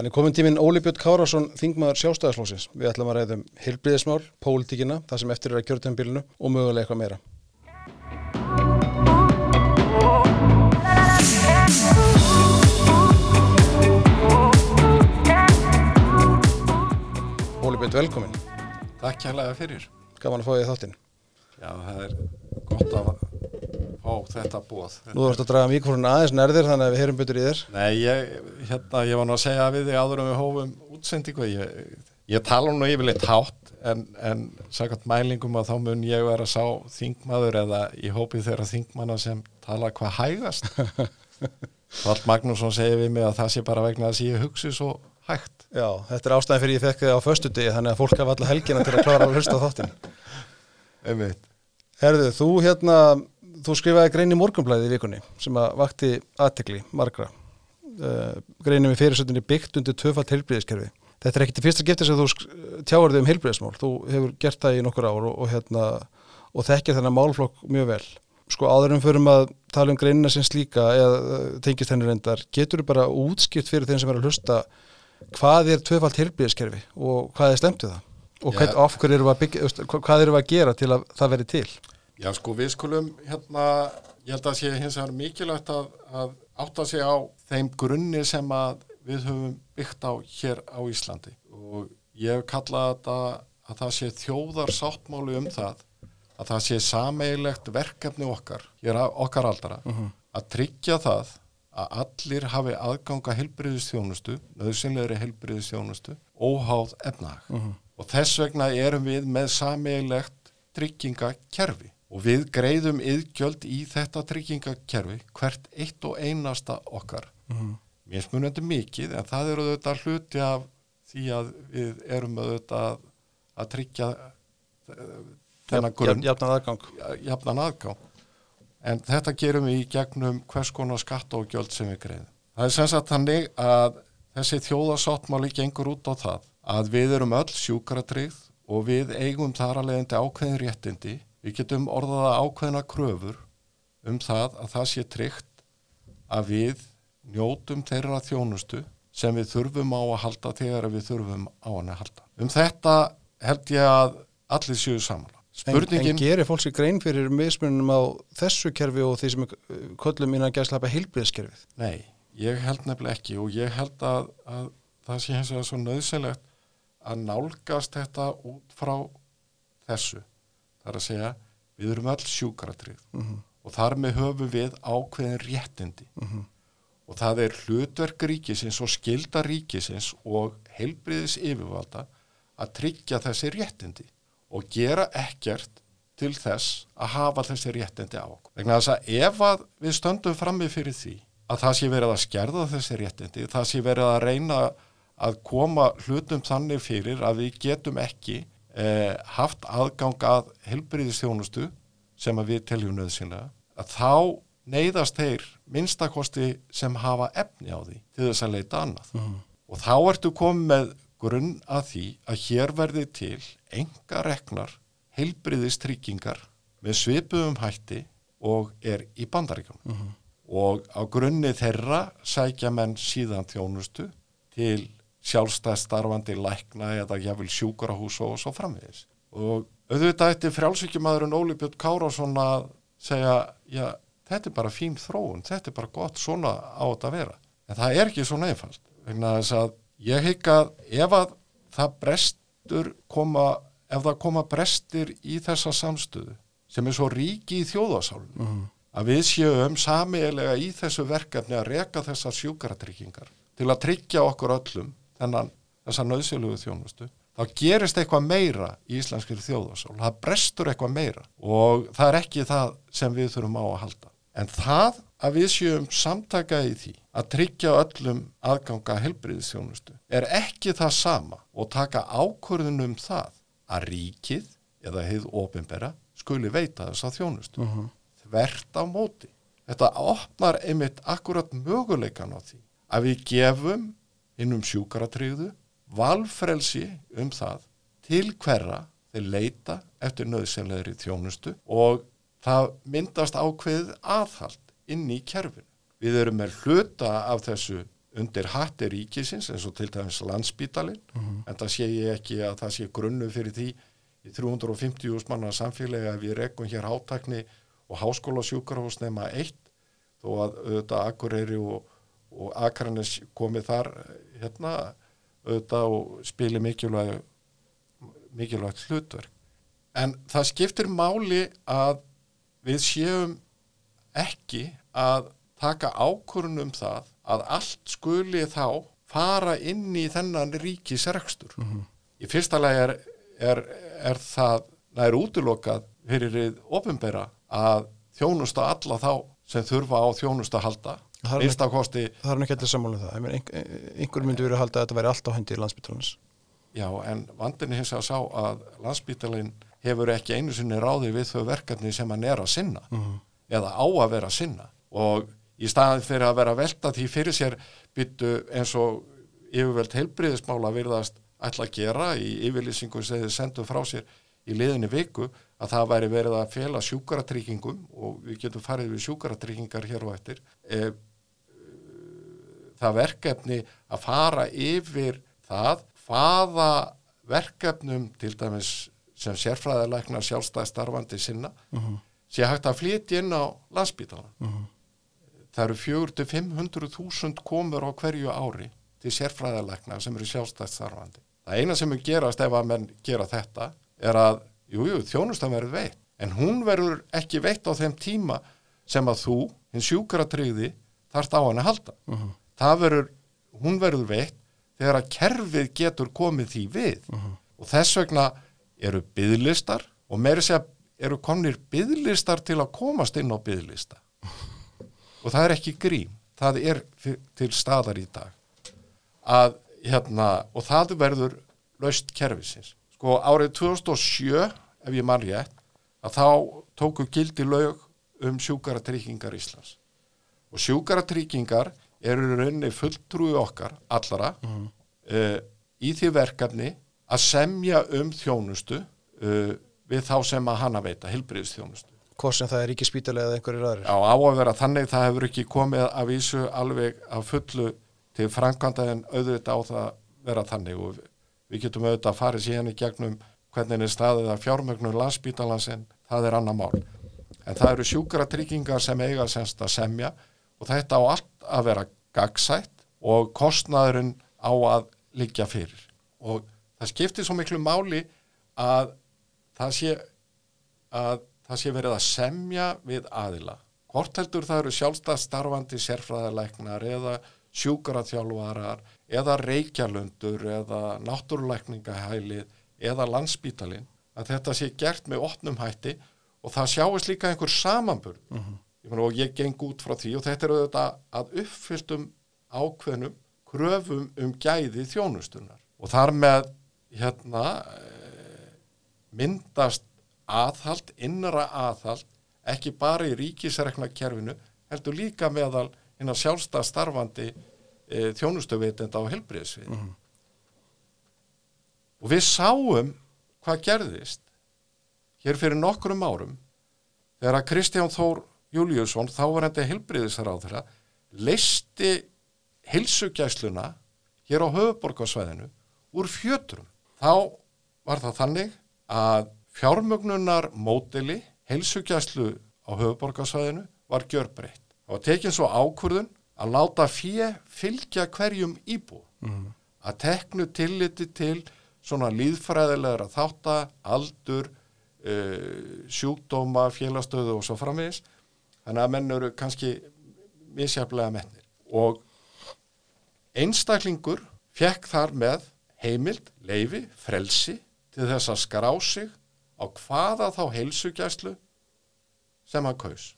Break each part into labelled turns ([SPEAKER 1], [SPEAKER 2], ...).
[SPEAKER 1] Þannig komin tíminn Óli Björn Kárásson, þingmaður sjálfstæðarslósins. Við ætlum að ræðum heilbriðismál, pólitíkina, það sem eftir er að kjörtjumbilinu og mögulega eitthvað meira. Óli Björn, velkomin.
[SPEAKER 2] Takk kærlega fyrir.
[SPEAKER 1] Gaman að fá ég þáttinn.
[SPEAKER 2] Já, það er gott að fá þetta bóð.
[SPEAKER 1] Nú þarfst að draga mikrofónin aðeins nærðir þannig að við heyrum betur í þér.
[SPEAKER 2] Nei, ég, hérna, ég var nú að segja við þig áður um við hófum útsendingu. Ég, ég tala nú yfirleitt hátt en, en sagart mælingum að þá mun ég vera sá þingmaður eða í hópið þeirra þingmanna sem tala hvað hægast. Vald Magnússon segir við mig að það sé bara vegna að ég hugsi svo hægt.
[SPEAKER 1] Já, þetta er ástæðin fyrir ég fekk þið á föstu degi þannig að fólk hafa alla helgina til að klára að hlusta þáttinn. Herðu, þú hérna, þú skrifaði grein í morgunblæði í vikunni sem að vakti aðtekli margra. Uh, greinum í fyrirsöndinni byggt undir töfalt heilbríðiskerfi. Þetta er ekki til fyrsta gifti sem þú tjáar þig um heilbríðismál. Þú hefur gert það í nokkur ár og, og, hérna, og þekkir þennan málflokk mjög vel. Sko áðurum fyrir að tala um greinina sem slíka eða tengist henni reyndar, getur þú bara útskipt fyrir þeim sem er að hlusta hvað er töfalt heilbríðiskerfi og hvað er stemt við það? og hvern, af hverju hvað eru við að gera til að það veri til?
[SPEAKER 2] Já sko við skulum hérna, ég held að sé hins vegar mikilvægt að, að átta sig á þeim grunni sem að við höfum byggt á hér á Íslandi og ég hef kallað þetta að það sé þjóðar sáttmáli um það að það sé sameigilegt verkefni okkar, hér okkar aldara, uh -huh. að tryggja það að allir hafi aðganga helbriðistjónustu, nöðsynleiri helbriðistjónustu, óháð efnag. Uh -huh og þess vegna erum við með sameigilegt tryggingakerfi og við greiðum yðgjöld í þetta tryggingakerfi hvert eitt og einasta okkar mm mér smunandi mikið en það eru auðvitað hluti af því að við erum auðvitað að tryggja þennan grunn
[SPEAKER 1] jafnan aðgang.
[SPEAKER 2] jafnan aðgang en þetta gerum við í gegnum hvers konar skatt og gjöld sem við greiðum það er sem sagt þannig að þessi þjóðasáttmáli gengur út á það að við erum öll sjúkratrygð og við eigum þar að leiðandi ákveðin réttindi. Við getum orðaða ákveðina kröfur um það að það sé tryggt að við njótum þeirra þjónustu sem við þurfum á að halda þegar við þurfum á hann að halda. Um þetta held ég að allir séu samanlega.
[SPEAKER 1] Spurningin... En, en gerir fólks í grein fyrir mismunum á þessu kerfi og því sem gæsla upp að heilbriðskerfið?
[SPEAKER 2] Nei, ég held nefnileg ekki og ég held að, að það sé það er svo nöðselegt að nálgast þetta út frá þessu. Það er að segja, við erum öll sjúkratrið mm -hmm. og þar með höfum við ákveðin réttindi mm -hmm. og það er hlutverk ríkisins og skilda ríkisins og heilbriðis yfirvalda að tryggja þessi réttindi og gera ekkert til þess að hafa þessi réttindi á okkur. Vegna þess að ef að við stöndum frammi fyrir því að það sé verið að skerða þessi réttindi, það sé verið að reyna að koma hlutum þannig fyrir að við getum ekki eh, haft aðgang að helbriðistjónustu sem að við teljum nöðsynlega að þá neyðast þeir minnstakosti sem hafa efni á því til þess að leita annað -huh. og þá ertu komið með grunn að því að hér verði til enga reknar helbriðistryggingar með svipuðum hætti og er í bandaríkjum uh -huh. og á grunni þeirra sækja menn síðan þjónustu til sjálfstæðstarfandi lækna eða jáfnvel sjúkurahús og svo framvegis. Og auðvitað eftir frjálsvíkjumadurinn Óli Björn Kárásson að segja, já, þetta er bara fín þróun, þetta er bara gott svona á þetta að vera. En það er ekki svona einfalt. Vegna þess að ég hygg að ef að það brestur koma, ef það koma brestir í þessa samstöðu sem er svo ríki í þjóðasálunum, uh -huh. að við séum samiðilega í þessu verkefni að reka þessar sjúkaratryggingar til að tryggja okkur öllum þennan þessa nöðsjölugu þjónustu þá gerist eitthvað meira í íslenskir þjóðasól, það brestur eitthvað meira og það er ekki það sem við þurfum á að halda. En það að við séum samtaka í því að tryggja öllum aðganga helbriðisþjónustu er ekki það sama og taka ákvörðunum það að ríkið eða heið ofinbera skuli veita þess að þjónustu. Uh -huh. Þvert á móti. Þetta opnar einmitt akkurat möguleikan á því að við gefum innum sjúkaratriðu valfrelsi um það til hverra þeir leita eftir nöðsynleiri þjónustu og það myndast ákveðið aðhald inn í kerfinu. Við erum með hluta af þessu undir hatti ríkisins eins og til dæmis landsbítalinn en það sé ég ekki að það sé grunnu fyrir því í 350 manna samfélagi að við rekum hér hátakni og háskóla sjúkarhús nema eitt þó að auðvitað Akureyri og, og Akranes komið þar hérna auðvitað og spili mikilvæg mikilvægt hlutverk en það skiptir máli að við séum ekki að taka ákvörun um það að allt skuli þá fara inn í þennan ríkisrekstur. Í fyrsta lagi er, er, er það nær útilokað fyrir ofinbera að þjónusta alla þá sem þurfa á þjónusta halda.
[SPEAKER 1] Er
[SPEAKER 2] Fyrsta kosti,
[SPEAKER 1] Það er ekki allir sammála um það. Einhver myndi verið að halda að þetta væri allt á hendi í landsbyttalans.
[SPEAKER 2] já, en vandinni hins að sá að landsbítalinn hefur ekki einu sinni ráði við þau verkefni sem hann er að sinna eða á að vera að sinna og í staðin fyrir að vera að velta því fyrir sér byttu eins og yfirveld heilbriðismála virðast ætla að gera í yfirlýsingu sem þið sendu frá sér í liðinni viku að það væri verið að fela sjúkaratryggingum og við getum farið við sjúkaratryggingar hér og eftir e, það verkefni að fara yfir það hvaða verkefnum til dæmis sem sérfræðilegna sjálfstæð starfandi sinna sé hægt að flytja inn á landsbítalan. Það eru 400-500.000 komur á hverju ári til sérfræðilegna sem eru sjálfstæð starfandi. Það eina sem mun gerast ef að menn gera þetta er að, jú, jú, þjónustan verður veitt, en hún verður ekki veitt á þeim tíma sem að þú, hinn sjúkratryggði, þarft á hann að halda. Það verður, hún verður veitt þegar að kerfið getur komið því við. Og þess vegna eru byðlistar og meiri segja eru komnir byðlistar til að komast inn á byðlista og það er ekki grím það er til staðar í dag. Að hérna og það verður laust kerfisins. Sko árið 2007 ef ég man rétt að þá tóku gildi lög um sjúkaratryggingar Íslands. Og sjúkaratryggingar eru rauninni fulltrúi okkar allara uh, í því verkefni að semja um þjónustu uh, við þá sem að hana veita, hilbriðstjónustu.
[SPEAKER 1] Hvort sem það er ríkispítalega eða einhverjir aðrir.
[SPEAKER 2] Já, á að vera þannig, það hefur ekki komið að vísu alveg að fullu til framkvæmda en auðvitað á það vera þannig og við- við getum auðvitað að fara síðan í gegnum hvernig er staðið að fjármögnum landsbítalans en það er annar mál. En það eru sjúkratryggingar sem eiga semst að semja og þetta á allt að vera gagsætt og kostnaðurinn á að liggja fyrir. Og það skiptir svo miklu máli að það sé, að það sé verið að semja við aðila. Hvort heldur það eru sjálfstæð starfandi sérfræðalæknar eða sjúkaraþjálfarar eða reykjalundur eða náttúrulækningahælið eða landsbítalinn að þetta sé gert með opnum hætti og það sjáist líka einhver samanburð og ég geng út frá því og þetta er auðvitað að uppfylltum ákveðnum kröfum um gæði þjónustunar og þar með hérna eh, myndast aðhald, innra aðhald ekki bara í ríkisrekna kerfinu heldur líka meðal hinn að sjálfstað starfandi e, þjónustuveitenda á helbriðsvið og við sáum hvað gerðist hér fyrir nokkrum árum þegar að Kristján Þór Júliusson, þá var þetta helbriðisráðra, leisti heilsugæsluna hér á höfuborgarsvæðinu úr fjötrum. Þá var það þannig að fjármögnunar mótili heilsugæslu á höfuborgarsvæðinu var gjörbreytt. Það var tekin svo ákvörðun að láta fjö fylgja hverjum íbú. Að teknu tilliti til svona líðfræðilegra þátta, aldur, uh, sjúkdóma, félagstöðu og svo framvegis. Þannig að menn eru kannski misjaflega mennir. Og einstaklingur fekk þar með heimild, leifi, frelsi til þess að skrá sig á hvaða þá heilsugjæslu sem hann kaus.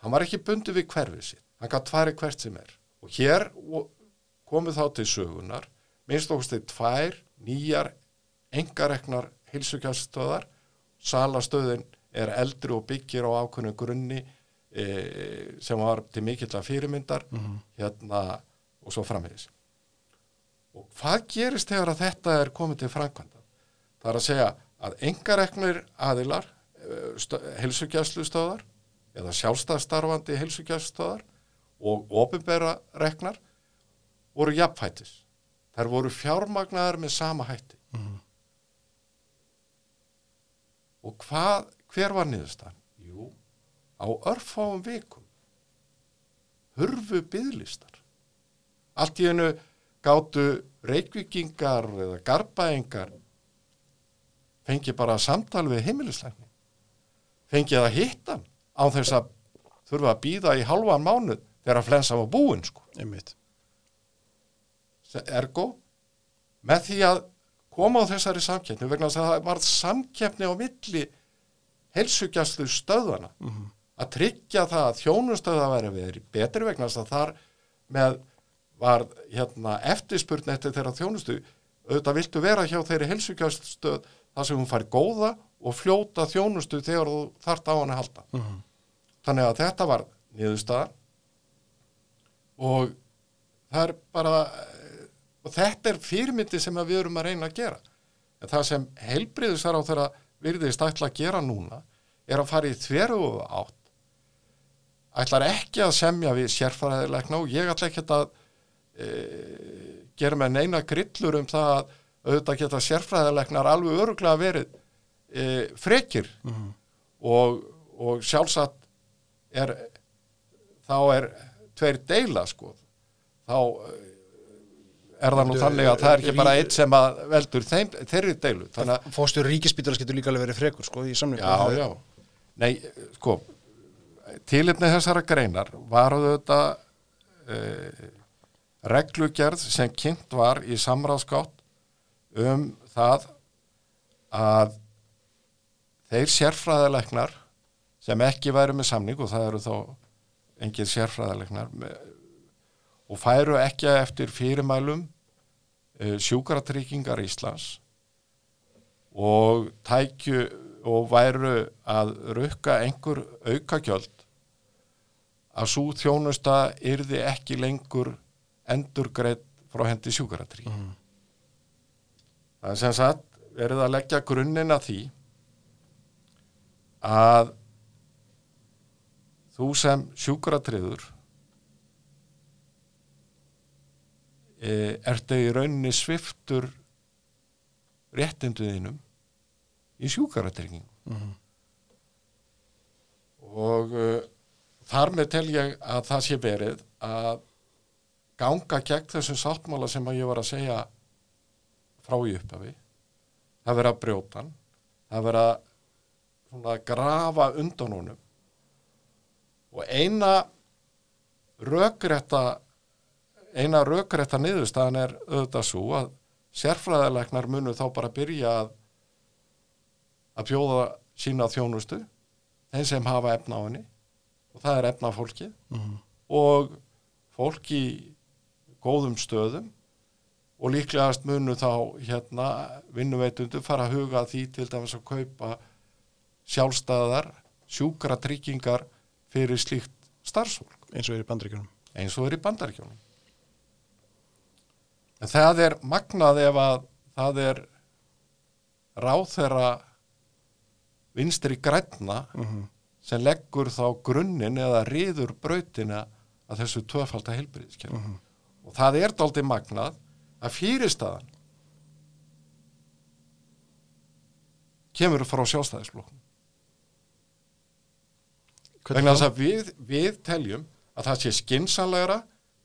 [SPEAKER 2] Hann var ekki bundi við hverfið sitt. Hann gætt fari hvert sem er. Og hér komu þá til sögunar minnst okkur til tvær nýjar engareknar heilsugjæslustöðar. Salastöðin er eldri og byggir á ákveðnu grunni sem var til mikill að fyrirmyndar hérna og svo framvegis. Og hvað gerist þegar að þetta er komið til framkvæmda? Það er að segja að engareknir aðilar, heilsugjæslustöðar eða sjálfstæðstarfandi heilsugjæslustöðar og ofinbera reknar voru jafnfætis þær voru fjármagnaðar með sama hætti
[SPEAKER 1] Mhm.
[SPEAKER 2] og hvað, hver var niðurstan? Á örfáum vikum. Hurfu byðlistar allt í hennu gátu reykvikingar eða garbaengar fengi bara samtal við heimilislegni fengi að hitta á þess að þurfa að býða í halvan mánuð þegar flensa var búin sko. Ergo með því að koma á þessari samkeppni vegna að það var samkeppni á milli helsugjastlu stöðana að tryggja það að þjónustöða verið betri vegna þess að þar með var hérna eftirspurn eftir þeirra þjónustu. Auðvitað viltu vera hjá þeirri helsugjaststöð þar sem hún fari góða og fljóta þjónustu þegar þú þart á hann að halda.
[SPEAKER 1] Mhm.
[SPEAKER 2] þannig að þetta var niðurstaðan og það er bara eh, og þetta er fyrirmyndi sem við erum að reyna að gera. En það sem heilbriðisar á þeirra virðist ætla að gera núna er að fara í þveru átt ætlar ekki að semja við sérfæðilegna og ég ætla ekki að e, gera með neina grillur um það að auðvitað geta sérfræðilegnar alveg öruglega verið e, frekir.
[SPEAKER 1] Mhm.
[SPEAKER 2] og, og sjálfsagt er þá er tveir deila sko. Þá eh, er það nú þannig að það er ekki bara eitt sem að veldur þeim, þeirri deilu.
[SPEAKER 1] Fóstur ríkispítalas getur líka alveg verið frekur sko í samlingu
[SPEAKER 2] já, já. Nei, sko tilipni þessara greinar var þetta uh, reglugerð sem kynnt var í samráðskátt um það að þeir sérfræðilegnar sem ekki væru með samning og það eru þá engir sérfræðilegnar og færu ekki eftir fyrirmælum uh, sjúkratryggingar Íslands og tækju og væru að rukka einhver aukagjöld að svo þjónusta yrði ekki lengur endurgreitt frá hendi sjúkratryggingar það er sem sagt verið að leggja grunninn að því að þú sem sjúkratriður e, ertu í rauninni sviftur réttinduðinum í sjúkratryggingu
[SPEAKER 1] Mhm.
[SPEAKER 2] og uh, þar með tel ég að það sé verið að ganga gegn þessum sáttmála sem að ég var að segja frá í upphafi. Það verið að brjóta hann. Það verið að grafa undan honum. Og eina rökrétta eina rökrétta niðurstaðan er auðvitað svo að sérfræðilegnar munu þá bara byrja að að bjóða sína þjónustu þeim sem hafa efna á henni og það er efna fólki
[SPEAKER 1] Mhm.
[SPEAKER 2] og fólk í góðum stöðum. Og líklegast munu þá hérna vinnuveitundu fara að huga því til dæmis að kaupa sjálfstæðar sjúkra tryggingar fyrir slíkt starfsfólk.
[SPEAKER 1] Eins og er í bandríkjunum
[SPEAKER 2] eins og er í bandaríkjónum en það er magnað ef að það er ráþera vinstri grænna
[SPEAKER 1] Mhm.
[SPEAKER 2] Sem leggur þá grunninn eða riður brautina að þessu tvöfalda heilbriðiskerfi
[SPEAKER 1] Mhm.
[SPEAKER 2] og það er dálítið magnað að fyrirstaðan kemur frá sjálfstæðisflokkum vegna þess að við, við teljum að það sé skinsanlegra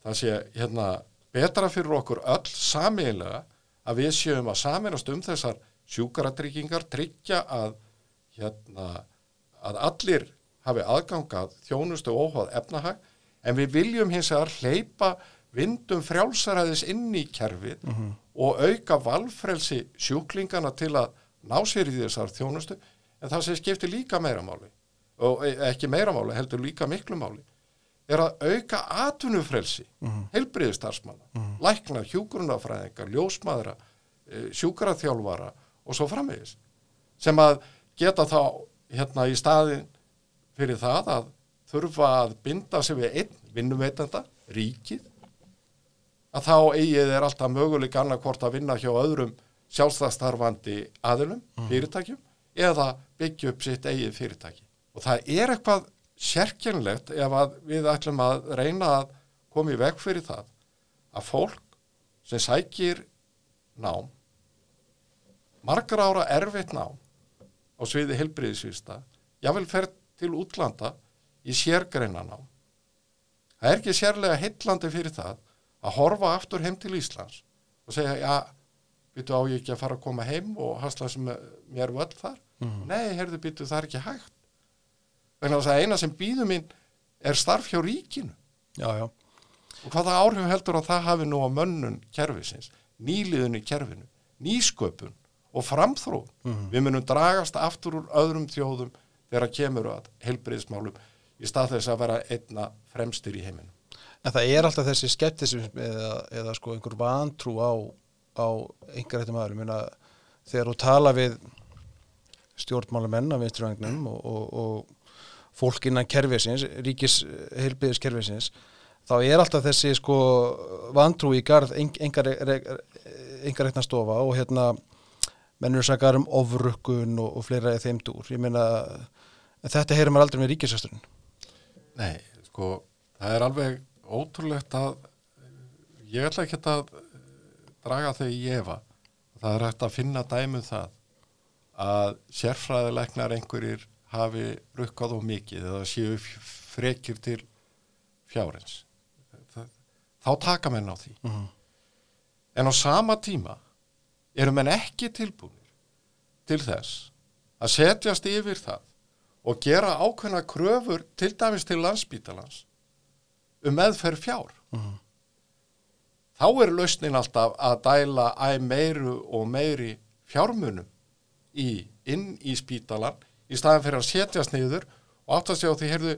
[SPEAKER 2] það sé hérna betra fyrir okkur öll samiðilega að við séum að saminast um þessar sjúkaratryggingar tryggja að hérna að allir hafi aðgangað þjónustu óháð efnahag en við viljum hins vegar hleypa vindum frjálsaræðis inn í kerfið og auka valfrelsi sjúklingana til að ná sér í þessar þjónustu. En það sem skiptir líka meira máli og e- ekki meira máli, heldur líka miklu máli er að auka atvinnufrelsi mm. heilbriðistarsmanna lækna, hjúgrunafræðingar, ljósmaðra e, sjúkraþjálfara og svo framvegis sem að geta þá hérna í staðin fyrir það að þurfa að binda sig við einn vinnuveitanda, ríkið að þá eigið er alltaf möguleik annarkvort að vinna hjá öðrum sjálfstæðstarfandi aðilum, fyrirtækjum eða byggja upp sitt eigið fyrirtæki. Og það er eitthvað sérkjönlegt ef að við ætlum að reyna að koma í veg fyrir það að fólk sem sækir nám margar ára erfitt nám á sviði helbriðisvista jável fer til útlanda í sérgreina nám það er ekki sérlega heitlandi fyrir það að horfa aftur heim til Íslands og segja, já, býtu á ég ekki að fara að koma heim og hasla sem mér völd þar? Nei, heyrðu býtu, það er ekki hægt. Vegna þess að eina sem býðu mín er starf hjá ríkinu.
[SPEAKER 1] Já, já,
[SPEAKER 2] og hvaða áhrif heldur að það hafi nú á mönnun kerfisins, nýliðun í kerfinu nýsköpun og framþróun. Við munum dragast aftur úr öðrum þjóðum þegar kemur að heilbriðismálum í stað þess að vera einna fremstir í heiminu
[SPEAKER 1] en það er alltaf þessi skeptism eða, eða sko einhver vantrú á, á einhver þetta maður, ég meina þegar þú tala við stjórnmálamenn af vinstrivægnum og, og, og fólk innan kerfisins, ríkis heilbriðis kerfisins, þá er alltaf þessi sko vantrú í garð reikna stofa og hérna mennur sakar um ofrukkun og, og fleira þeim dúr, ég meina þetta heyrir maður aldrei með ríkisasturinn
[SPEAKER 2] Nei, sko, það er alveg ótrúlegt að ég ætla ekki að draga þau í efa. Það er hægt að finna dæmið það að sérfræðilegnar einhverjir hafi rukkað og mikið eða séu frekjur til fjárins. Þá taka menn á því.
[SPEAKER 1] Mm -hmm.
[SPEAKER 2] en á sama tíma eru menn ekki tilbúinir til þess að setjast yfir það og gera ákveðna kröfur til dæmis til landsbítalans um meðferð fjár
[SPEAKER 1] Mhm.
[SPEAKER 2] þá er lausnin alltaf að dæla æ meiru og meiri fjármunum í, inn í spítalan í staðan fyrir að setjast niður og átt að segja á því, heyrðu,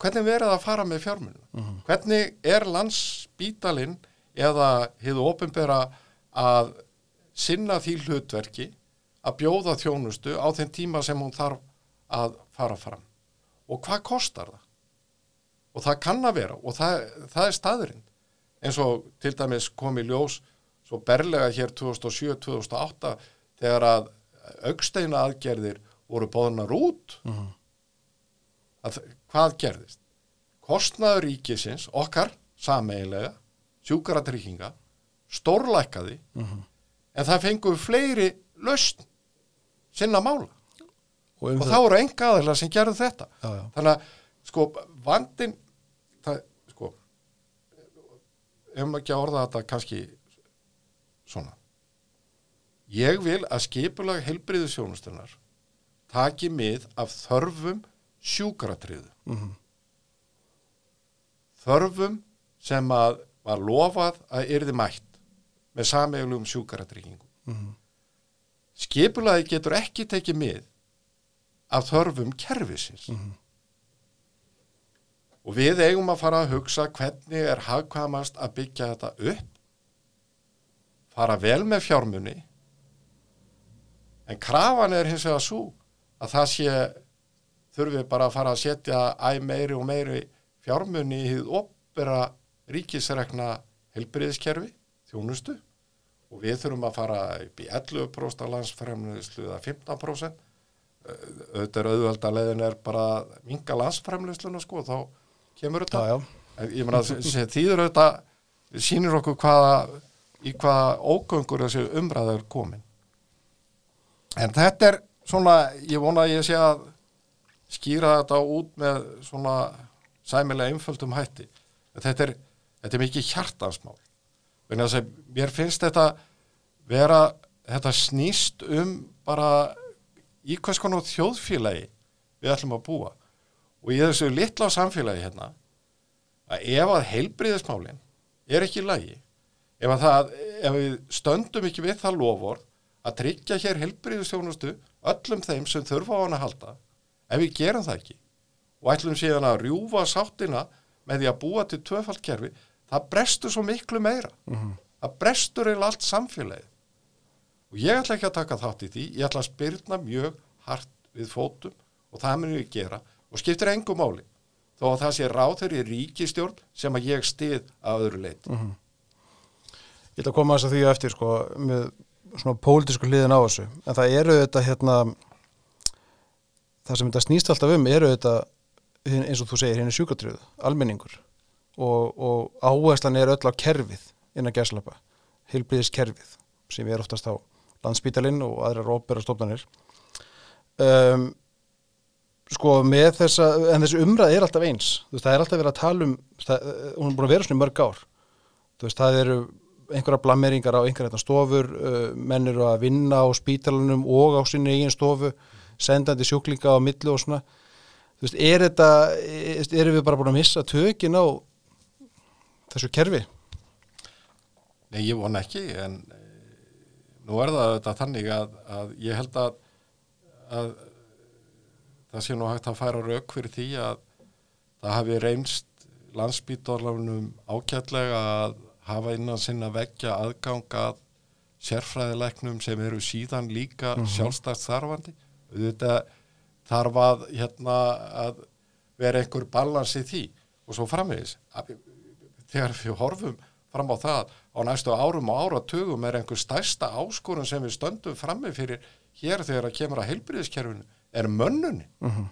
[SPEAKER 2] hvernig verið að fara með fjármunum? Hvernig er landsspítalinn eða hefðu ofinbera að sinna því hlutverki að bjóða þjónustu á þeim tíma sem hún þarf að fara fram? Og hvað kostar það? Og það kann að vera og það, það er staðurinn eins og til dæmis kom í ljós svo berlega hér 2007-2008 þegar að augsteina aðgerðir voru bóðunar út
[SPEAKER 1] Mhm.
[SPEAKER 2] að hvað gerðist? Kostnaður ríkisins, okkar sameiginlega, sjúkaratrygginga stórlækkaði
[SPEAKER 1] Mhm.
[SPEAKER 2] En það fengu fleiri lausn sinna mála.
[SPEAKER 1] Og um
[SPEAKER 2] og þá eru enga aðeins sem gerðu þetta.
[SPEAKER 1] Já, já.
[SPEAKER 2] þannig að sko vandin það, sko ef maður ekki að orða þetta kannski svona. Ég vil að skipulag heilbriðu sjónustunar taki mið af þörfum sjúkratriðu
[SPEAKER 1] Mhm.
[SPEAKER 2] þörfum sem að var lofað að yrði mætt með sameiglegum sjúkratryggingum
[SPEAKER 1] Mhm.
[SPEAKER 2] skipulagi getur ekki tekið mið af þörfum kerfisins
[SPEAKER 1] Mhm.
[SPEAKER 2] og við eigum að fara að hugsa hvernig er hagkvæmast að byggja þetta upp fara vel með fjármunni en krafan er hins vegar svo að það sé þurfi bara að fara að setja æ meiri og meiri fjármunni í hið opera ríkisrekna helbriðiskerfi, þjónustu og við þurfum að fara upp í 11% af landsfremleyslu eða 15% auðvitað er auðvelda leiðin er bara minga landsfremleysluna sko þá kemur þetta. Ég meina sem þýður auðvitað sýnir okkur hvaða í hvaða ógöngur þessi umræða er komin. En þetta er svona ég vona að ég sé að skýra þetta út með svona sæmilega einföldum hætti. Þetta er, þetta er mikið hjartansmál. Mér finnst þetta vera þetta snýst um bara í hvers konar þjóðfélagi við ætlum að búa. Og í þessu litla samfélagi hérna að ef að heilbriðismálin er ekki í lagi ef að það, ef við stöndum ekki við það loford að tryggja hér heilbriðistjónustu öllum þeim sem þurfa á hann að halda ef við gerum það ekki og ætlum síðan að rjúfa sáttina með því að búa til tvöfaldkerfi það brestur svo miklu meira. Það brestur eiginlega allt samfélagið og ég ætla ekki að taka þátt í því. Ég ætla að spyrna mjög hart við fótum og það munum við gera. Og skiptir engum máli þó að það sé ráður í ríkistjórn sem að ég stið að öðru leiti
[SPEAKER 1] Ég ætla að koma þess að því á eftir sko með svona pólitísku hliðin á þessu. En það eru þetta hérna það sem þetta snýst alltaf um eru þetta eins og þú segir hérna sjúkatröðu, almenningur. Og, og áherslan er öll á kerfið innan gæslappa heilbriðiskerfið sem er oftast á landsbítalinn og aðrar óperastofnanir um, sko með þessa en þessi umræð er alltaf eins. Veist, það er alltaf verið að tala um það, hún er búin að vera svona í mörg ár. Veist, það eru einhverja blammeringar á einhverja stofur uh, menn eru að vinna á spítalunum og á sinni eigin stofu sendandi sjúklinga á millu og svona. Þú veist, er þetta erum við bara búin að missa tökin á þessu kerfi?
[SPEAKER 2] Nei, ég von ekki, en nú er það þetta þannig að, að ég held að, að það sé nú hægt að færa rauk fyrir því að það hafi reynst landsbítorlaunum ágætlega að hafa innan sinna vekja aðgangað sérfræðilegnum sem eru síðan líka mm -hmm. sjálfstæðst þarfandi. Þetta þarf að, hérna, að vera einhver balans í því og svo framvegis. Þegar við horfum fram á það á næstu árum og áratugum er einhver stærsta áskorun sem við stöndum frammi fyrir hér þegar það kemur að heilbriðiskerfinu er mönnunni. Uh -huh.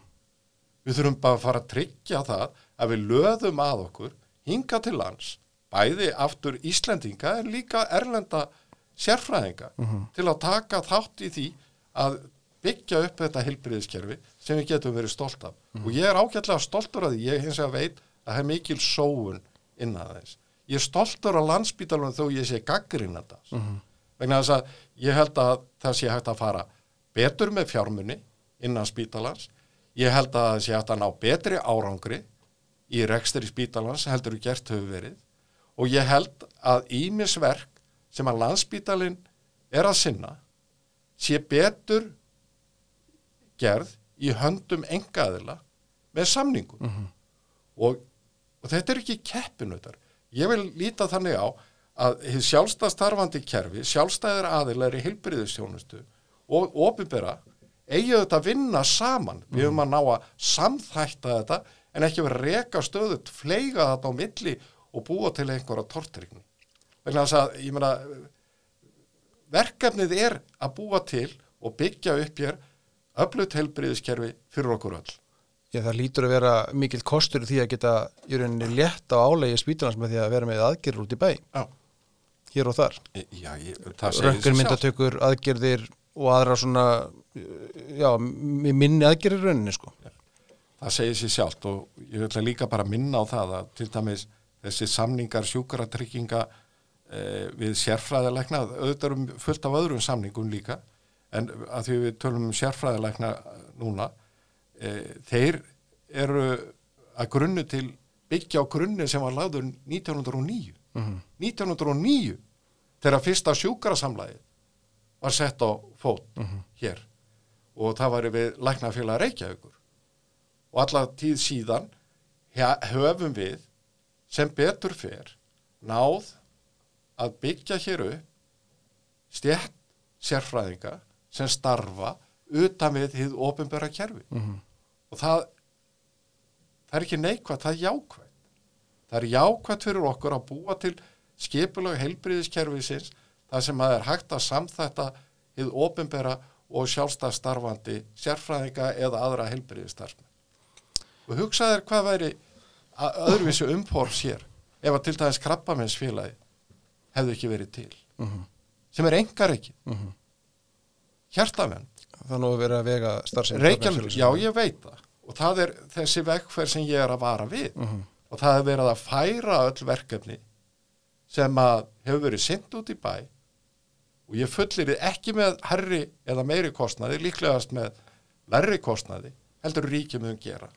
[SPEAKER 2] Við þurfum bara að fara að tryggja það að við löðum að okkur hinga til lands, bæði aftur Íslendinga en líka erlenda sérfræðinga uh -huh. til að taka þátt í því að byggja upp þetta heilbriðiskerfi sem við getum verið stolt af. -huh. Og ég er ágætlega stoltur að því, ég hins vegar veit að það er mikil sóun innan þess ég er stoltur á landsbítalunum þó ég sé gaggrinn þetta. Uh -huh. vegna þess að ég held að það sé hægt að fara betur með fjármunni innan spítalans. Ég held að það sé hægt að ná betri árangri í rekstri spítalans heldur þú gert höfu verið. Og ég held að ímisverk sem að landsbítalinn er að sinna sé betur gerð í höndum engaðila með samningum. Uh -huh. og, og þetta er ekki keppinautar Ég vil líta þannig á að sjálfstæðstarfandi kerfi, sjálfstæðir aðilar í heilbriðistjónustu og ofinbera eigi þetta að vinna saman. Mm. Við höfum að ná að samþætta þetta en ekki verið að reka stöðut, fleiga þetta á milli og búa til einhverja tortrykni. Vegna þess að, ég meina, verkefnið er að búa til og byggja upp hér öflut heilbriðiskerfi fyrir okkur öll.
[SPEAKER 1] Já, það lítur að vera mikil kostur því að geta í rauninni létt á álegi spítalans með því að vera með aðgerður út í bæ. Já. Hér og þar.
[SPEAKER 2] Já, ég,
[SPEAKER 1] Röngur myndatökur, aðgerðir og aðra svona, já, minni aðgerðir rauninni, sko. Já.
[SPEAKER 2] Það segir sér sjálft og ég ætla líka bara að minna á það að til dæmis þessi samningar sjúkaratrygginga eh, við sérfræðilegna, auðvitað erum fullt af öðrum samningum líka, en að því við tölum um sérfræðilegna núna, e, þeir eru að grunnu til byggja á grunni sem var lagður 1909 mm -hmm. 1909 þegar fyrsta sjúkarasamlæði var sett á fót mm -hmm. hér og það var við læknafélag Reykjavíkur og alla tíð síðan höfum við sem betur fer náð að byggja hér upp stjætt sérfræðinga sem starfa utan við þið ofinbæra kerfi mm -hmm. Og það það er ekki neikvægt, það er jákvægt það er jákvægt fyrir okkur að búa til skipulag heilbriðiskerfisins það sem að er hægt að samþætta þið ofinbæra og sjálfstæðstarfandi sérfræðinga eða aðra heilbriðistarfni og hugsaður hvað væri öðruvísu umpors hér ef að til dæmis krabbamennsfélagi hefðu ekki verið til mm -hmm. sem er engar ekki mm -hmm. hjartavend
[SPEAKER 1] það nú verið að vega starfsefn
[SPEAKER 2] já ég veit það og það er þessi vekkferð sem ég er að vara við. Uh mhm. -huh. og það er verið að færa öll verkefni sem að hefur verið sendt út í bæ. Og ég fullir ekki með herri eða meiri kostnaði, líklegast með lærri kostnaði, heldur ríkjum um gera.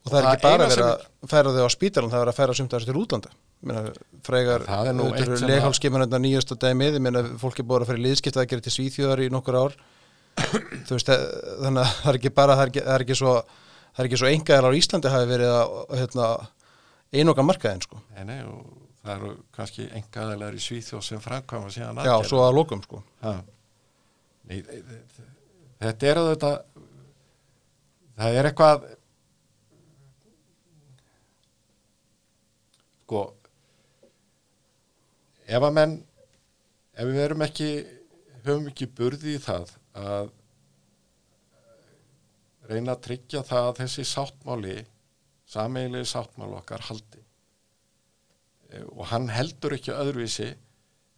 [SPEAKER 1] Og það er ekki bara að vera að færa þau á spítalum, það er að færa sumt að þessu til útlanda. Meina, frægar, leghálskeimanönda nýjast og dæmið, fólk er búin að fara í liðskipt að gera til svíþjóðar í nokkur ár. Veist, þannig að það er ekki bara, það er ekki, það er ekki svo það er ekki svo engaðar á Íslandi hafi verið að hérna, einoga markaðin sko.
[SPEAKER 2] Nei, nei, og það eru kannski engaðalar í Svíþjóð sem framkvæma síðan
[SPEAKER 1] aðgerða. Já, svo að lokum sko.
[SPEAKER 2] Nei, þetta er að þetta það er eitthvað sko ef að menn ef við verum ekki höfum ekki burði í það að reyna að tryggja það að þessi sáttmáli sameigilegi sáttmáli okkar haldi. E, og hann heldur ekki öðruvísi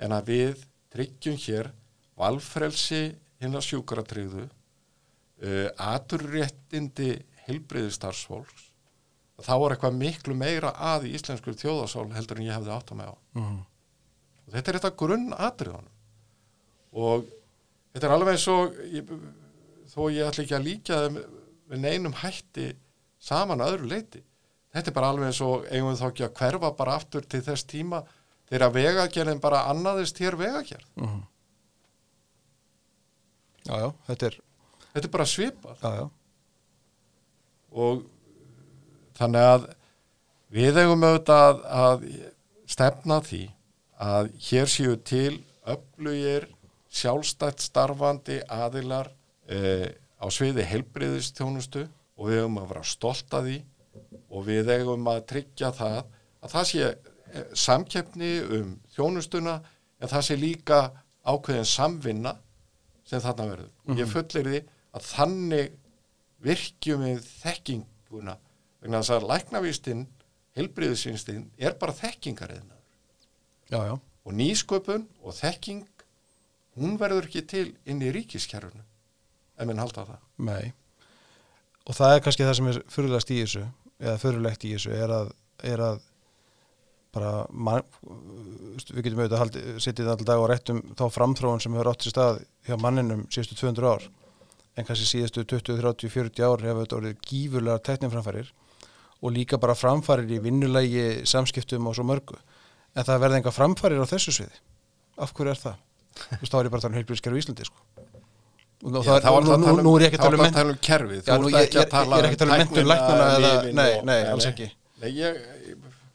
[SPEAKER 2] en að við tryggjum hér valfrelsi hinn að sjúkratriðu uh, aturréttindi heilbriðistarfsfólks þá er eitthvað miklu meira að í íslenskur þjóðasál heldur en ég hefði átt að með á.
[SPEAKER 1] Mhm.
[SPEAKER 2] og þetta er þetta grunn atriðanum og þetta er alveg eins og ég, þó ég ætla ekki að líka þeim með neinum hætti saman að öðru leiti þetta er bara alveg eins og eigum við þá ekki að hverfa bara aftur til þess tíma þegar vegagerðin bara annaðist hér vegagerð.
[SPEAKER 1] Mhm. Já, já, þetta er,
[SPEAKER 2] þetta er bara svipað.
[SPEAKER 1] Já, já,
[SPEAKER 2] og þannig að við eigum auðvitað að, að stefna því að hér séu til öflugir sjálfstætt starfandi aðilar eh, á sviði heilbriðistjónustu og við eigum að vera stolt að því og við eigum að tryggja það að það sé eh, samkeppni um þjónustuna en það sé líka ákveðin samvinna sem þarna verður. Mm Ég fullir því að þannig virkjum við þekkinguna vegna þess að læknavistinn, heilbriðisvinstinn er bara þekkingariðna
[SPEAKER 1] já, já,
[SPEAKER 2] og nýsköpun og þekking hún verður ekki til inn í ríkiskerfunu ef minn halda það.
[SPEAKER 1] nei. Og það er kannski það sem er fyrirlegast í þessu, eða fyrirlegt í þessu, er að, er að bara, man, við getum auðvitað haldi, sittið alltaf dag og rættum þá framþróun sem hefur átt sér stað hjá manninum síðustu 200 ár, en kannski síðustu 20, 30, 40 ár hefur þetta orðið gífurlega tækniframfærir og líka bara framfærir í vinnulegi samskiptum og svo mörgu. En það verða enga framfærir á þessu sviði. Af hverju er það? Þú er ég bara að tala um heilbríðskerfi í Íslandi, sko. Og
[SPEAKER 2] Já,
[SPEAKER 1] það nú, nú, nú er ég ekki að tala um
[SPEAKER 2] tala um kerfið.
[SPEAKER 1] Já, nú, ég, ég,
[SPEAKER 2] að tala
[SPEAKER 1] ég er ekki að tala um mentun læknana eða, nei, nei, alls ekki.
[SPEAKER 2] Nei, ég,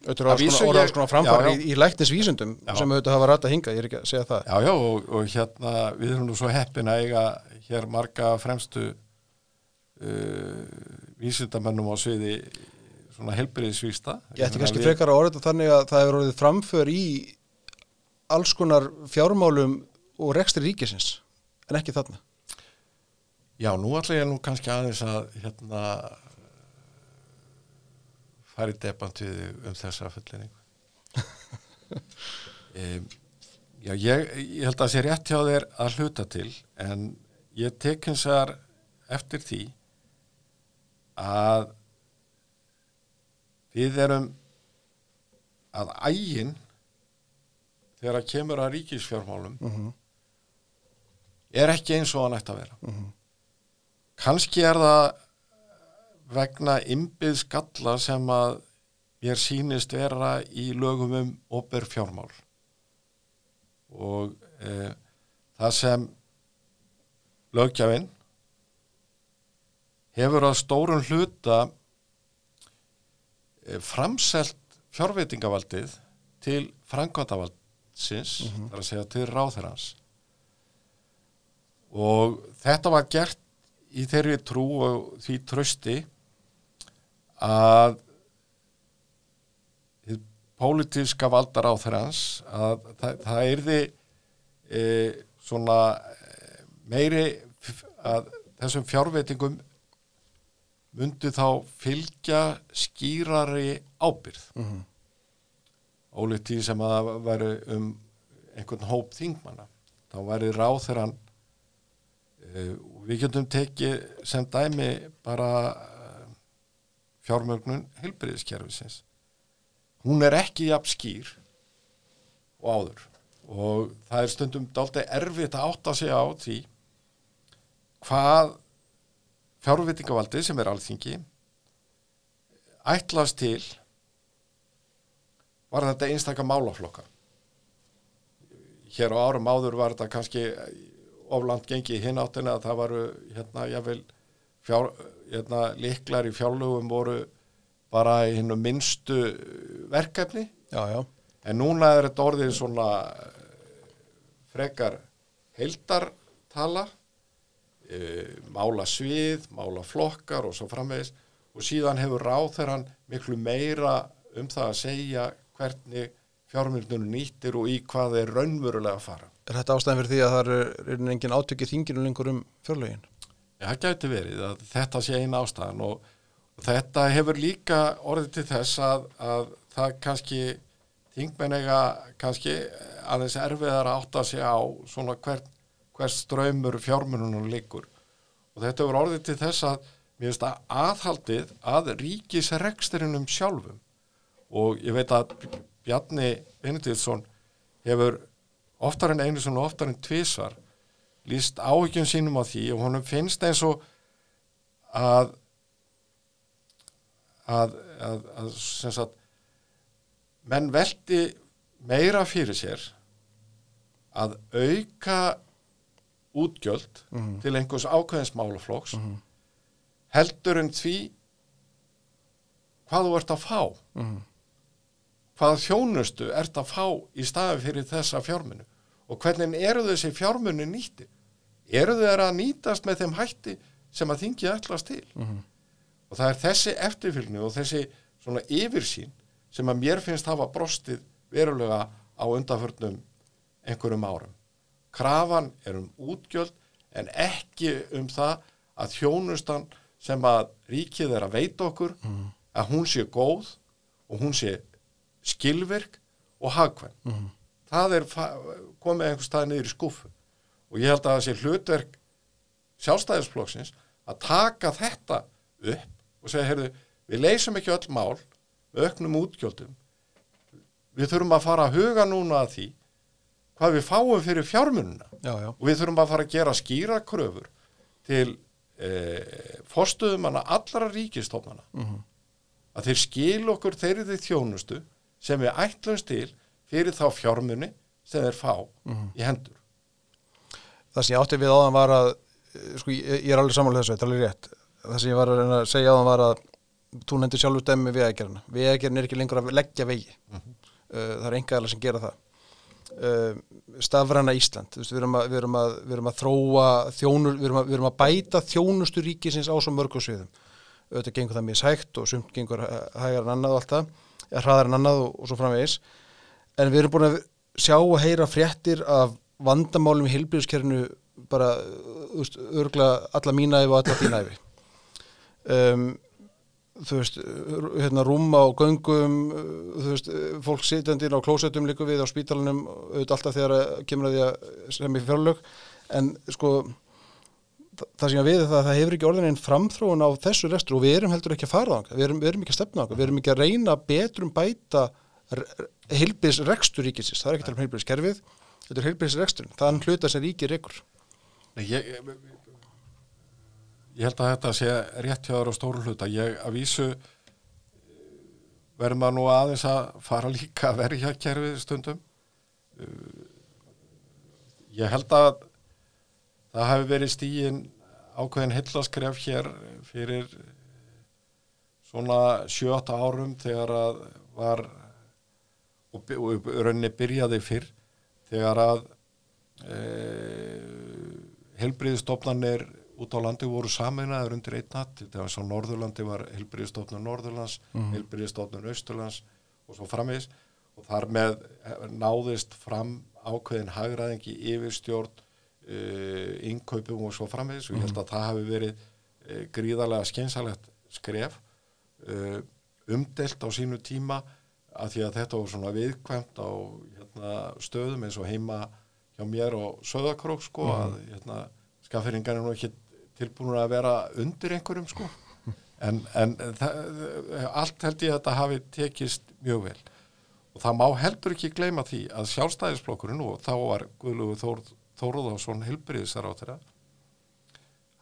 [SPEAKER 1] auðvitað
[SPEAKER 2] vísu
[SPEAKER 1] konar,
[SPEAKER 2] ég- já,
[SPEAKER 1] í, í læknisvísundum sem auðvitað hafa rætt að hinga, ég er ekki að segja það.
[SPEAKER 2] Já, já, og, og hérna við erum nú svo heppin að eiga hér marga fremstu uh, vísindamennum á sviði svona helbriðisvísta.
[SPEAKER 1] Ég ætti kannski frekar að orða þannig að það hefur orðið framför í alls konar fjármálum og rekstri ríkisins en ekki þarna
[SPEAKER 2] Já, nú ætla ég nú kannski aðeins að hérna fara í debant við þig um þessa fullinningu. um, já, ég, ég held að það sé rétt hjá þér að hluta til en ég tek hins vegar eftir því að við erum að ægin þegar að kemur að ríkisfjármálum
[SPEAKER 1] mm -hmm.
[SPEAKER 2] er ekki eins og hann ætti að vera. Kanski er það vegna ymbið skalla sem að mér sýnist vera í lögum um óber fjármál og e, það sem lögjafinn hefur að stórun hluta e, framselt fjárveitingavaldið til framkvæmdavaldsins, mm -hmm. þar að segja til ráðherrans og þetta var gert í þeirri trú og því trösti að pólitíska valdar á þeirrans að það, það yrði e, svona e, meiri að þessum fjárveitingum myndu þá fylgja skýrari ábyrð
[SPEAKER 1] Mhm.
[SPEAKER 2] ólíkt því sem að væri um einhvern hóp þingmanna þá væri ráðherran uh, við getum tekið sem dæmi bara uh, fjármögnun heilbriðiskerfisins hún er ekki jafn skýr og áður. Og það er stundum dálta erfitt að átta sig á því hvað fjárvitingavaldið sem er alþingi ætlast til var þetta einstaka málaflokka. Hér á árum áður var þetta kannski oflant gengi hinn áttina að það varu hérna jável fjár, hérna, liklar í fjárlögum voru bara í hinnu minnstu verkefni.
[SPEAKER 1] Já, já,
[SPEAKER 2] en núna er þetta orðið svona eh, frekar heildartala e, mála svið, mála flokkar og svo framvegis. Og síðan hefur ráþeran miklu meira um það að segja hvernig fjármyndunum nýttir og í hvað þeir raunverulega fara.
[SPEAKER 1] Er þetta ástæðan fyrir því að það er, er engin átökið þinginu lengur um fjárlögin?
[SPEAKER 2] Já, það gæti verið að þetta sé eina ástæðan og, þetta hefur líka orðið til þess að, að það kannski þingmenn eiga kannski aðeins erfiðar að átta sig á svona hver, hver ströymur fjármununum liggur. Og þetta voru orðið til þess að mér finnst að aðhaldið að ríkisreksturinnum sjálfum. Og ég veit að Bjarni Benediktsson hefur oftar en einu svona oftar en tvísvar líst áhyggjum sínum á því og honum finnst eins og að að, að, að sem sagt menn veldi meira fyrir sér að auka útgjöld til einhvers ákveðins málaflóks heldur en því hvað þú ert að fá hvaða þjónustu ert að fá í staði fyrir þessa fjármunu og hvernig eru þessi fjármunu nýtti eru þeir að nýtast með þeim hætti sem að þingi ætlast til? Og það er þessi eftirfylgni og þessi svona yfirsýn sem að mér finnst hafa brostið verulega á undanförnum einhverjum árum. Krafan er um útgjöld en ekki um það að þjónustan sem að ríkið er að veita okkur að hún sé góð og hún sé skilvirk og hagkvæm. Það er komið einhver stað niður í skúfu og ég held að það sé hlutverk sjálfstæðisflokksins að taka þetta upp og segja, heyrðu, við leysum ekki öll mál með auknum útgjöldum. Við þurfum að fara að huga núna að því hvað við fáum fyrir fjármununa
[SPEAKER 1] já, já,
[SPEAKER 2] og við þurfum að fara að gera skýra kröfur til e, forstuðumanna allra ríkistofnana að þeir skil okkur þeirri því þjónustu sem við ætlumst til fyrir þá fjármuni sem þeir fá í hendur.
[SPEAKER 1] Það sem ég átti við áðan var að eh, sko, ég, er alveg sammála þessu, þetta er alveg rétt. Það sem ég var að segja áðan var að þú nefndir sjálfur dæmi við vegagerna vegagerna er ekki lengur að leggja vegi. Uh, það er engaðalega sem gera það. Uh, stafræna Ísland við, erum að, við, erum að, við erum að þróa þjónur, við erum að, við erum að bæta þjónustu ríkisins á svo mörgum sviðum. Auðvitað gengur það mishægt og sumt gengur hæ- hægar en annað og allt það eða hraðar en annað og, og svo framvegis. En við erum búin að sjá og heyra fréttir af vandamálum í heilbyrðiskerfinu bara, þú veist, örgla alla mína æfi og alla þína æfi um, þú veist, hérna rúma á göngum, þú veist, fólk sitjandi á klósettum líka við á spítalunum, auðvitað alltaf þegar kemur að því að sem í fjárlög, en sko, það sem ég við er það að það hefur ekki orðin einn framþróun á þessu restur og við erum heldur ekki að fara á það, við við erum ekki að stefna á það, við erum ekki að reyna betrum bæta heilbyrðis rekstur ríkisins, það er ekki til um heilbyrðis kerfið, þetta er heilbyrðis rekstur, það er hluta sem ríkir ykkur.
[SPEAKER 2] Ég, ég held að þetta sé rétt hjá þér á stóru hluta. Ég að vísu verður maður nú aðeins að fara líka að verja kerfið stundum. Ég held að það hefur verið stíin ákveðin hillaskref hér fyrir svona 7-8 árum þegar að var og, og rauninni byrjaði fyrr þegar að e, helbriðistofnanir út á landi voru sameinaður undir einn natt þegar svo Norðurlandi var helbriðistofnun Norðurlands, mm. helbriðistofnun Austurlands og svo framvegis og þar með náðist fram ákveðin hagræðingi yfirstjórn innkaupum og svo framvegis. Og ég held að það hafi verið uh, gríðarlega skeinsalegt skref uh, umdelt á sínu tíma að því að þetta var svona viðkvæmt á hérna, stöðum eins og heima hjá mér og söðakrók sko að hérna, skafferingar er nú ekki tilbúin að vera undir einhverjum sko. En, en það, allt held ég að þetta hafi tekist mjög vel. Og það má heldur ekki gleyma því að sjálfstæðisflokkurinn og þá var Guðlugur Þór, Þóruðarsson helbriðisar á þeirra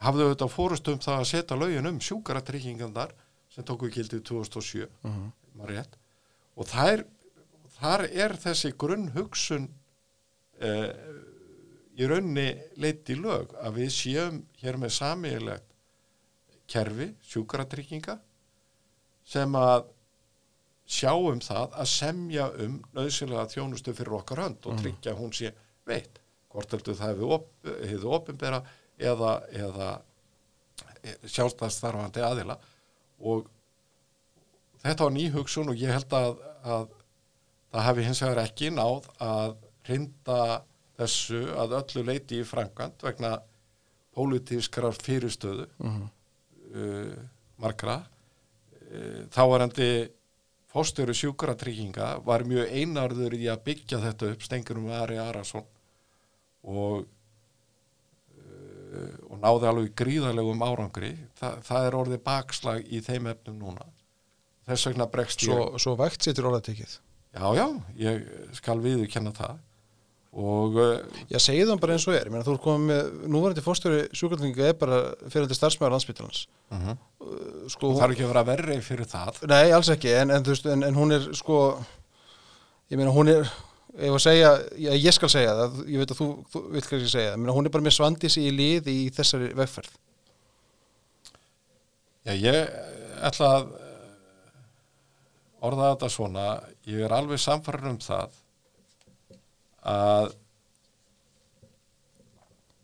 [SPEAKER 2] hafðu auðvitað fórust um það að setja lögin um sjúkaratryggingarnar sem tóku gildið 2007 maður rétt. Og þær, þar er þessi grunn hugsun eh, í raunni leitt í lög að við séum hér með samílegt kerfi, sjúkaratrygginga sem að sjáum það að semja um nöðsynlega þjónustu fyrir okkar hönd og tryggja að hún sé veitt hvort heldur það hefur ofinbera eða, eða sjálfstæðstarfandi aðila? Og þetta var ný hugsun og ég held að, að það hefði hins vegar ekki náð að hrinda þessu að öllu leiti í framkvæmt vegna pólitískrar fyrirstöðu uh, margra. Uh, þávarandi fóstjóri sjúkratrygginga var mjög einarður í að byggja þetta upp stengurum Ari Arason og uh, og náði alveg gríðarlegum árangri. Þa, það er orðið bakslag í þeim efnum núna. Þess vegna bregst ég.
[SPEAKER 1] svo, svo vægt sétur orðatekið?
[SPEAKER 2] Já já, ég skal viðurkenna það. Og uh,
[SPEAKER 1] Já, segið það bara eins og er, ég meina þú er komið með núvarandi fórstjóri sjúkvæmlinga er bara fyrirandi starfsmæður landsbytalans
[SPEAKER 2] uh
[SPEAKER 1] sko,
[SPEAKER 2] það er ekki að vera verri fyrir það.
[SPEAKER 1] Nei, alls ekki, en, en, en, en hún er sko, ég meina hún er, ef að segja, já, ég skal segja það, ég veit að þú, þú vilt kannski segja það, ég meina hún er bara með svandis í lið í þessari vegferð.
[SPEAKER 2] Já, ég ætla að eh, orða þetta svona, ég er alveg samfæður um það að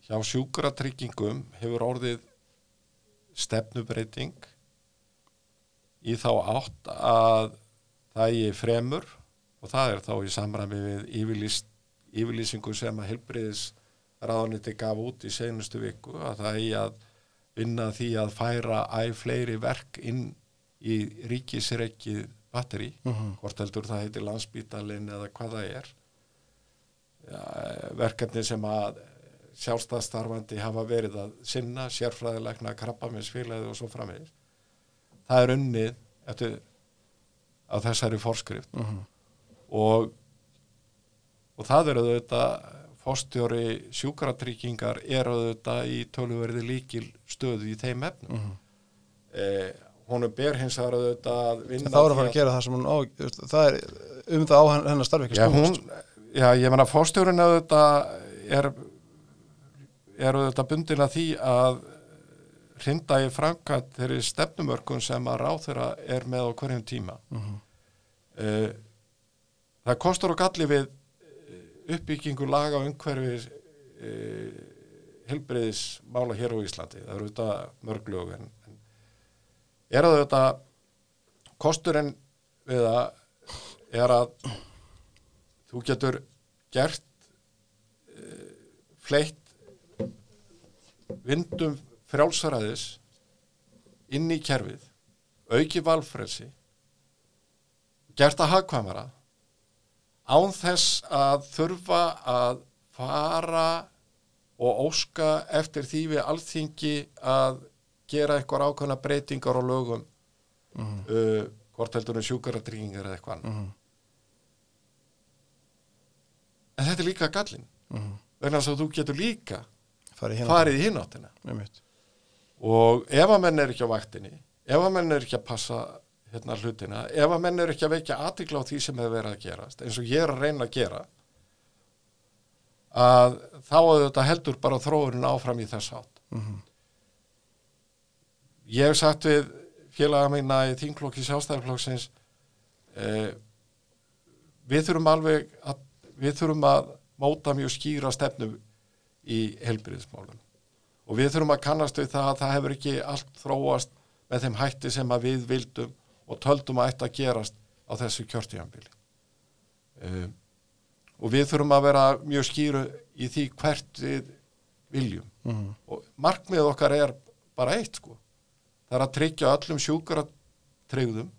[SPEAKER 2] hjá sjúkratryggingum hefur orðið stefnubreiting í þá átt að það ég fremur og það er þá í samræmi við yfirlýst, yfirlýsingu sem að helbriðis ráðaniti gaf út í senustu viku að það er að vinna að því að færa æg fleiri verk inn í ríkisreikið batteri,
[SPEAKER 1] Mhm.
[SPEAKER 2] hvort heldur það heitir landsbítalinn eða hvað það er ja, verkefni sem að sjálfstæðstarfandi hafa verið að sinna sérfræðilegna krabbaminsfélagið og svo framvegis það er unnið eftir á þessari forskrift
[SPEAKER 1] Mhm.
[SPEAKER 2] Og og það eru auðvitað fórstjóri sjúkratryggingar er auðvitað í töluverði líkil stöðu í þeim efnum
[SPEAKER 1] Mhm.
[SPEAKER 2] eh, honum ber hins vegar auðvitað að vinna
[SPEAKER 1] þá er að fara að gera það sem hún á, það er um það á henn- hennar starfi ekki
[SPEAKER 2] já,
[SPEAKER 1] að
[SPEAKER 2] hún, já, ég menna fórstjórin auðvitað er er auðvitað bundin að því að hrinda í framkvæmt þeirri stefnumörkun sem að ráþeira er með á hverjum tíma
[SPEAKER 1] Mhm.
[SPEAKER 2] Eh, það kostur og galli við eh, uppbyggingu laga og umhverfi uh, helbriðismála hér á Íslandi. Það eru auðvitað mörglög en, en er að auðvitað kosturinn við það er að þú getur gert uh, fleitt vindum frjálsaræðis inn í kerfið auki valfrelsi gert að hagkvæmara án þess að þurfa að fara og óska eftir því við alþingi að gera eitthvað ákveðna breytingar á lögum
[SPEAKER 1] Mhm.
[SPEAKER 2] uh, hvort heldur um sjúkaratryggingar eða eitthvað annað.
[SPEAKER 1] Mhm.
[SPEAKER 2] en þetta er líka gallin
[SPEAKER 1] Mhm.
[SPEAKER 2] vegna þess að þú getur líka
[SPEAKER 1] farið
[SPEAKER 2] farið í hináttina og ef að menn er ekki á vaktinni ef að menn er ekki að passa hérna hlutina, ef að menn er ekki að veikja aðtikla á því sem hefur verið að gerast eins og ég er að reyna að gera að þá að þetta heldur bara þróunin áfram í þess átt
[SPEAKER 1] Mhm.
[SPEAKER 2] ég hef sagt við félaga mína í þinglokki sjálfstæðarflokksins eh, við þurfum alveg að, við þurfum að móta mjög skýra stefnu í helbriðismálum og við þurfum að kannast við það að það hefur ekki allt þróast með þeim hætti sem að við vildum og töldum að ætti að gerast á þessu kjörtíðanbili um, og við þurfum að vera mjög skýru í því hvert við viljum.
[SPEAKER 1] Mhm.
[SPEAKER 2] og markmið okkar er bara eitt sko. Það er að tryggja öllum sjúkara tryggðum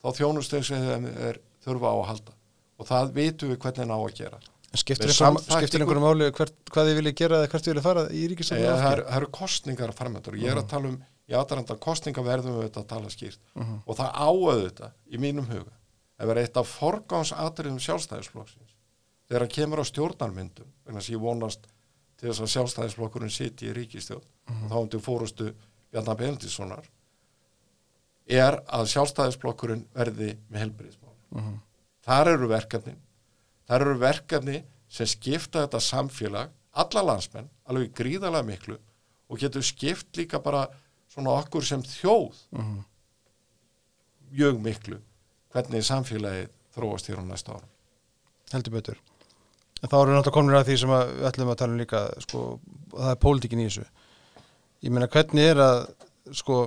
[SPEAKER 2] þá þjónustöð sem þeim er þurfa á að halda. Og það vitum við hvernig ná að gera.
[SPEAKER 1] Skiptir
[SPEAKER 2] Með
[SPEAKER 1] einhverjum, hvert, hvað þið viljið gera eða hvert þið viljið fara í
[SPEAKER 2] Eða,
[SPEAKER 1] ríkisafnum
[SPEAKER 2] það, eru, það eru kostningar framöndur og ég er
[SPEAKER 1] Mhm.
[SPEAKER 2] að tala um í aðranda kostninga verðum við þetta að tala skýrt.
[SPEAKER 1] Mhm.
[SPEAKER 2] og það áöðu þetta í mínum huga að vera eitt af forgánsatriðum sjálfstæðisflokksins. Þegar það kemur á stjórnarmyndum vegna sem ég vonast til þess að sjálfstæðisflokkurinn siti í ríkistjórn og þá undir fórustu Bjarnar Bendissonar er að sjálfstæðisflokkurinn verði með helbriðismál
[SPEAKER 1] Mhm.
[SPEAKER 2] þar eru verkefni þar eru verkefni sem skipta þetta samfélag alla landsmenn, alveg gríðarlega miklu og getur skipt líka bara svona okkur sem þjóð.
[SPEAKER 1] Mhm.
[SPEAKER 2] mjög miklu. Hvernig samfélagið þróast hér á næsta árum.
[SPEAKER 1] Heldur betur. En þá við náttúrulega komin að því sem að við ætlum að tala um líka sko, það er pólitíkin í þessu. Ég meina hvernig er að sko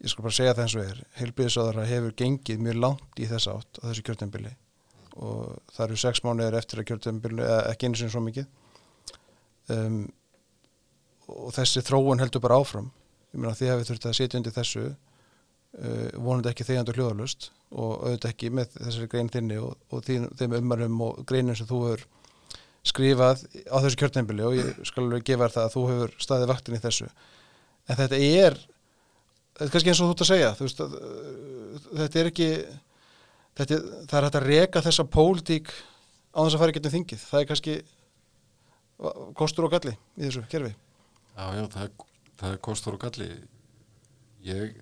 [SPEAKER 1] ég skal bara segja það eins og er. Heilbíðisáðara hefur gengið mjög langt í þessa átt á þessu kjörtembili og það eru sex mánuðir eftir að kjörtembili ekki einu sinni svo mikið. Um, og þessi þróun heldur bara áfram. Ég meina þið hefur þurft að setja undir þessu uh, vonandi ekki þegjandi hljóðalust og auðvitað ekki með þessari grein þinni og, og þín, þeim ummælum og greinum sem þú hefur skrifað á þessu kjörtnembili og ég skal alveg gefa það að þú hefur staðið vaktin í þessu. En þetta er þetta er kannski eins og þú ert að segja veist, að, uh, þetta er ekki þetta, er- það er hægt að reka þessa pólitík á þess að fara ekki um þingið. Það er kannski kostur og galli í þessu kerfi
[SPEAKER 2] Já, já, það það er kostur og galli. Ég,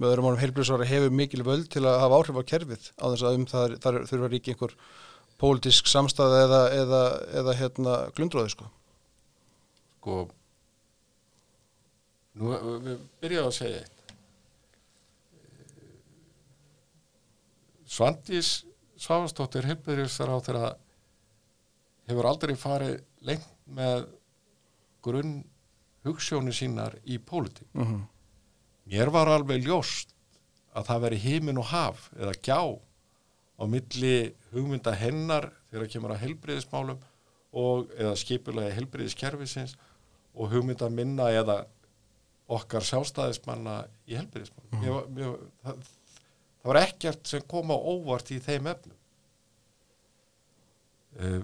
[SPEAKER 1] með öðrum ánum heilbrjóðsvara hefur mikil völd til að hafa áhrif á kerfið á þess að um það þar þurfa ríki einhver pólitísk samstæða eða, eða, eða hérna glundróði sko.
[SPEAKER 2] sko, nú, við byrjaðum að segja. Svandís Svavarsdóttir heilbyrjustar á þeirra hefur aldrei farið lengt með grunn hugssjónu sínar í pólitík.
[SPEAKER 1] mm -hmm.
[SPEAKER 2] Mér var alveg ljóst að það veri hímin og haf eða gjá á milli hugmynda hennar þegar kemur að helbriðismálum og eða skipulega helbriðiskerfisins og hugmynda minna eða okkar sjálfstæðismanna í helbriðismálum. Mér, var- mér, það, það var ekkert sem kom á óvart í þeim efnum. Uh,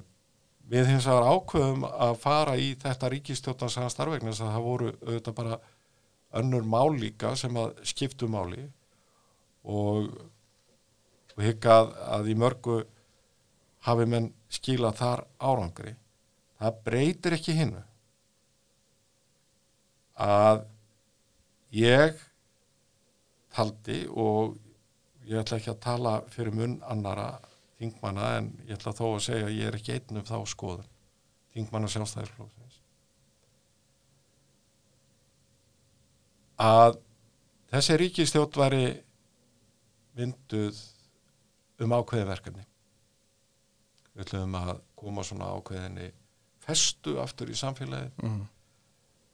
[SPEAKER 2] við hins vegar ákveðum að fara í þetta ríkistjóttan starfvegna þess að það voru auðvitað bara önnur mál líka sem að skiptu máli. Og, og hygg að, að í mörgu hafi menn skila þar árangri. Það breytir ekki hinnu að ég taldi og ég ætla ekki að tala fyrir munn annara þingmanna en ég ætla þó að segja að ég er ekki einn um þá skoðun þingmanna sjálfstæðisflóksins að þessi ríkistjótt væri mynduð um ákveði verkefni. Við ætlum að koma svona ákveðinni festu aftur í samfélagið.
[SPEAKER 1] Mm.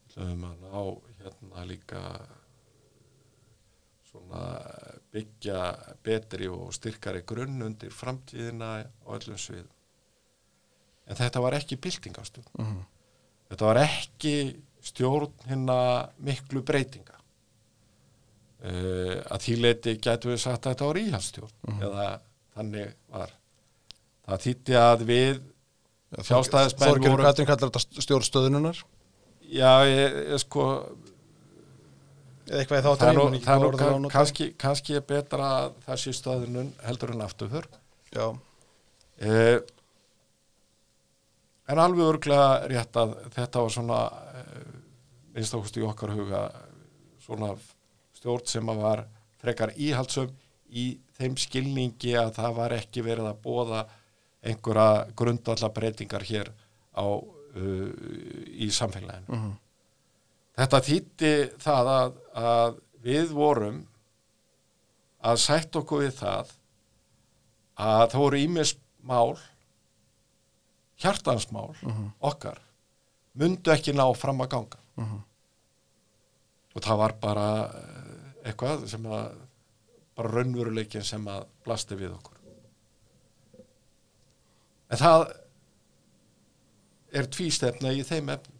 [SPEAKER 2] Við ætlum að ná hérna líka byggja betri og styrkari grunn undir framtíðina á öllum sviðum. En þetta var ekki byltingastöð
[SPEAKER 1] -hmm.
[SPEAKER 2] þetta var ekki stjórn hérna miklu breytinga. Uh, að því leiti gætu við sagt að þetta var íhaldstjórn eða þannig var. Það þýtti að við Sjálfstæðismenn
[SPEAKER 1] Þorgerur
[SPEAKER 2] voru-
[SPEAKER 1] Katrín kallar þetta stjórn stöðununar
[SPEAKER 2] já, ég, ég sko
[SPEAKER 1] eitthvað þá
[SPEAKER 2] það er það nú kann- kannski, kannski er betra sé stöðunum heldur en afturför
[SPEAKER 1] Já,
[SPEAKER 2] uh, en alveg örglega rétt að þetta var svona uh, minnst ákust í okkar huga svona stjórn sem að var frekar íhaldsum í þeim skilningi að það var ekki verið að bóða einhverja grundvallar breytingar hér á uh, í samfélaginu.
[SPEAKER 1] Mhm.
[SPEAKER 2] Þetta þýtti það að, að við vorum að sætt okkur við það að það voru ímis mál hjartansmál okkar mundu ekki ná fram að ganga.
[SPEAKER 1] Mhm.
[SPEAKER 2] og það var bara eh, eitthvað sem að bara raunveruleikin sem að blasti við okkur. En það er tvístefna í þeim efnum.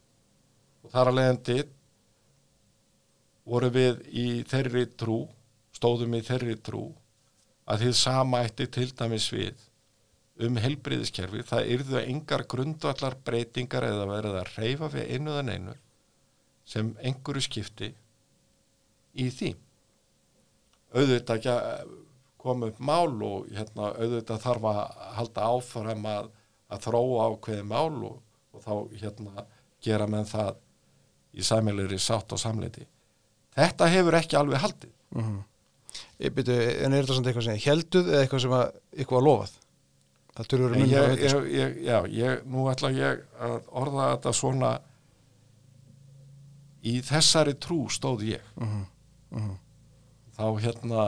[SPEAKER 2] Og þar að leiðandi voru við í þeirri trú stóðum í þeirri trú að þið sama ætti til dæmis við um helbriðiskerfi það yrðu engar grundvallar breytingar eða verið að reyfa við einu eða neinu sem einhverju skipti í því. Auðvitað ekki að koma upp mál og hérna, auðvitað þarf að halda áfram að, að þróa ákveði mál og, og þá hérna gera menn það í sæmilegri sátt og samleiti þetta hefur ekki alveg haldið
[SPEAKER 1] Mhm. Ég byrju, en er þetta samt eitthvað sem ég helduð eða eitthvað sem að ykkur var lofað? Það veit
[SPEAKER 2] ég, ég, já, ég, nú ætla ég að orða þetta svona í þessari trú stóð ég
[SPEAKER 1] Mhm, mhm.
[SPEAKER 2] þá hérna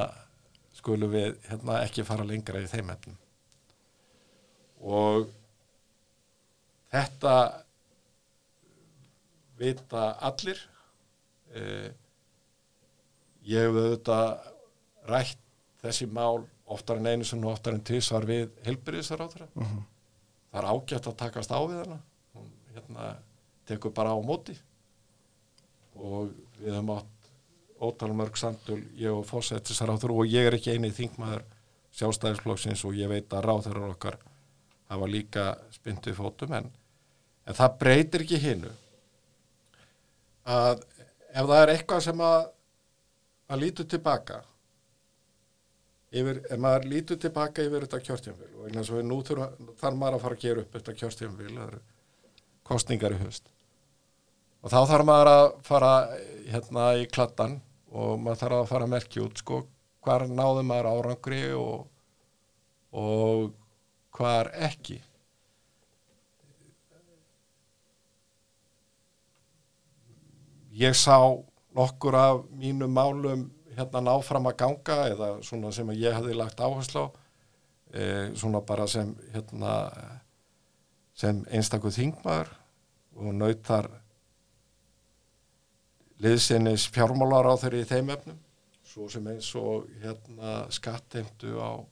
[SPEAKER 2] skulum við hérna ekki fara lengra í þeim efnum og þetta vita allir eh, ég hef auðvitað rætt þessi mál oftar en einu sem oftar en tvisvar við helbriðisar á þeirra
[SPEAKER 1] Mhm.
[SPEAKER 2] það er ágætt að takast á við hana. Hún hérna tekur bara á móti. Og við höfum átt ótalmörg samtöl ég og fósettisar áþur og ég er ekki eini þingmaður sjálfstæðisflokksins og ég veit að ráþurar okkar hafa líka spyndu fótum en, en það breytir ekki hinnu að ef það er eitthvað sem að að lítu tilbaka yfir, ef maður lítur tilbaka yfir þetta kjörtjumvil og eins og nú þarf maður að fara að gera upp þetta kjörtjumvil það eru kostningar í höst og þá þarf maður að fara hérna í kladdan og maður þarf að fara að merkja út sko hvar náðum maður árangri og, og hvar ekki. Ég sá nokkur af mínu málum hérna náfram að ganga eða svona sem ég hefði lagt áherslu á e, svona bara sem hérna sem einstakur þingmaður og nautar liðsinnis fjármálar á þeirri í þeim efnum svo sem eins og hérna skatteimtu á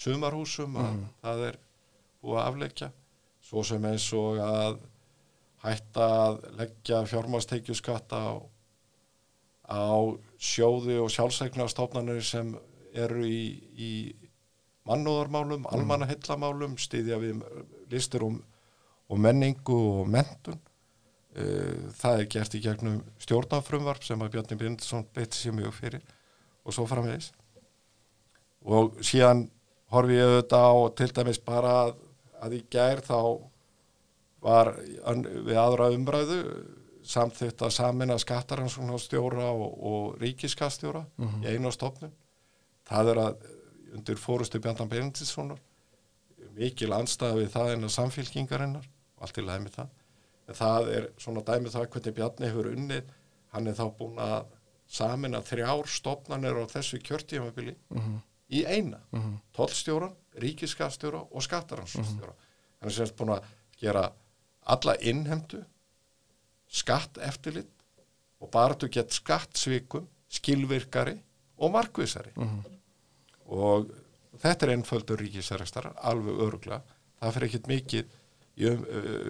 [SPEAKER 2] sumarhúsum að mm. það er búið að afleggja svo sem eins og að hætta að leggja fjármásteikju skatta á á sjóði og sjálfsæknarstofnanir sem eru í, í mannúðarmálum, mm. almannahillamálum, stiðja við listur um, og menningu og mentun. Uh, það er gert í gegnum stjórnafrumvarp sem að Bjarni Bindsson beitt sér mjög fyrir og svo framvegis. Og síðan horfi ég auðvitað á til dæmis bara að, að í gær þá var við aðra umræðu samþýtt að samina skattaransóknarstjóra og, og ríkiskastjóra mm -hmm. í einu stofnun. Það er að undir fórustu Bjarnan Berintinssonar mikil anstæða við það en að samfélkingarinnar allt í með það. En það er svona dæmið það hvernig Bjarni hefur unnið. Hann er þá búin að samina þrjár stofnanir á þessu kjörtífabili mm -hmm. í eina. Mm -hmm. Tollstjóran, ríkiskastjóra og skattaransóknarstjóra. Hann er semst búin að gera alla innhemdu skatt eftirlit og bara þú gett skattsvikum, skilvirkari og markvísari mm -hmm. og þetta er ennföldur ríkisærastarar, alveg örugla það fyrir ekkit mikið um,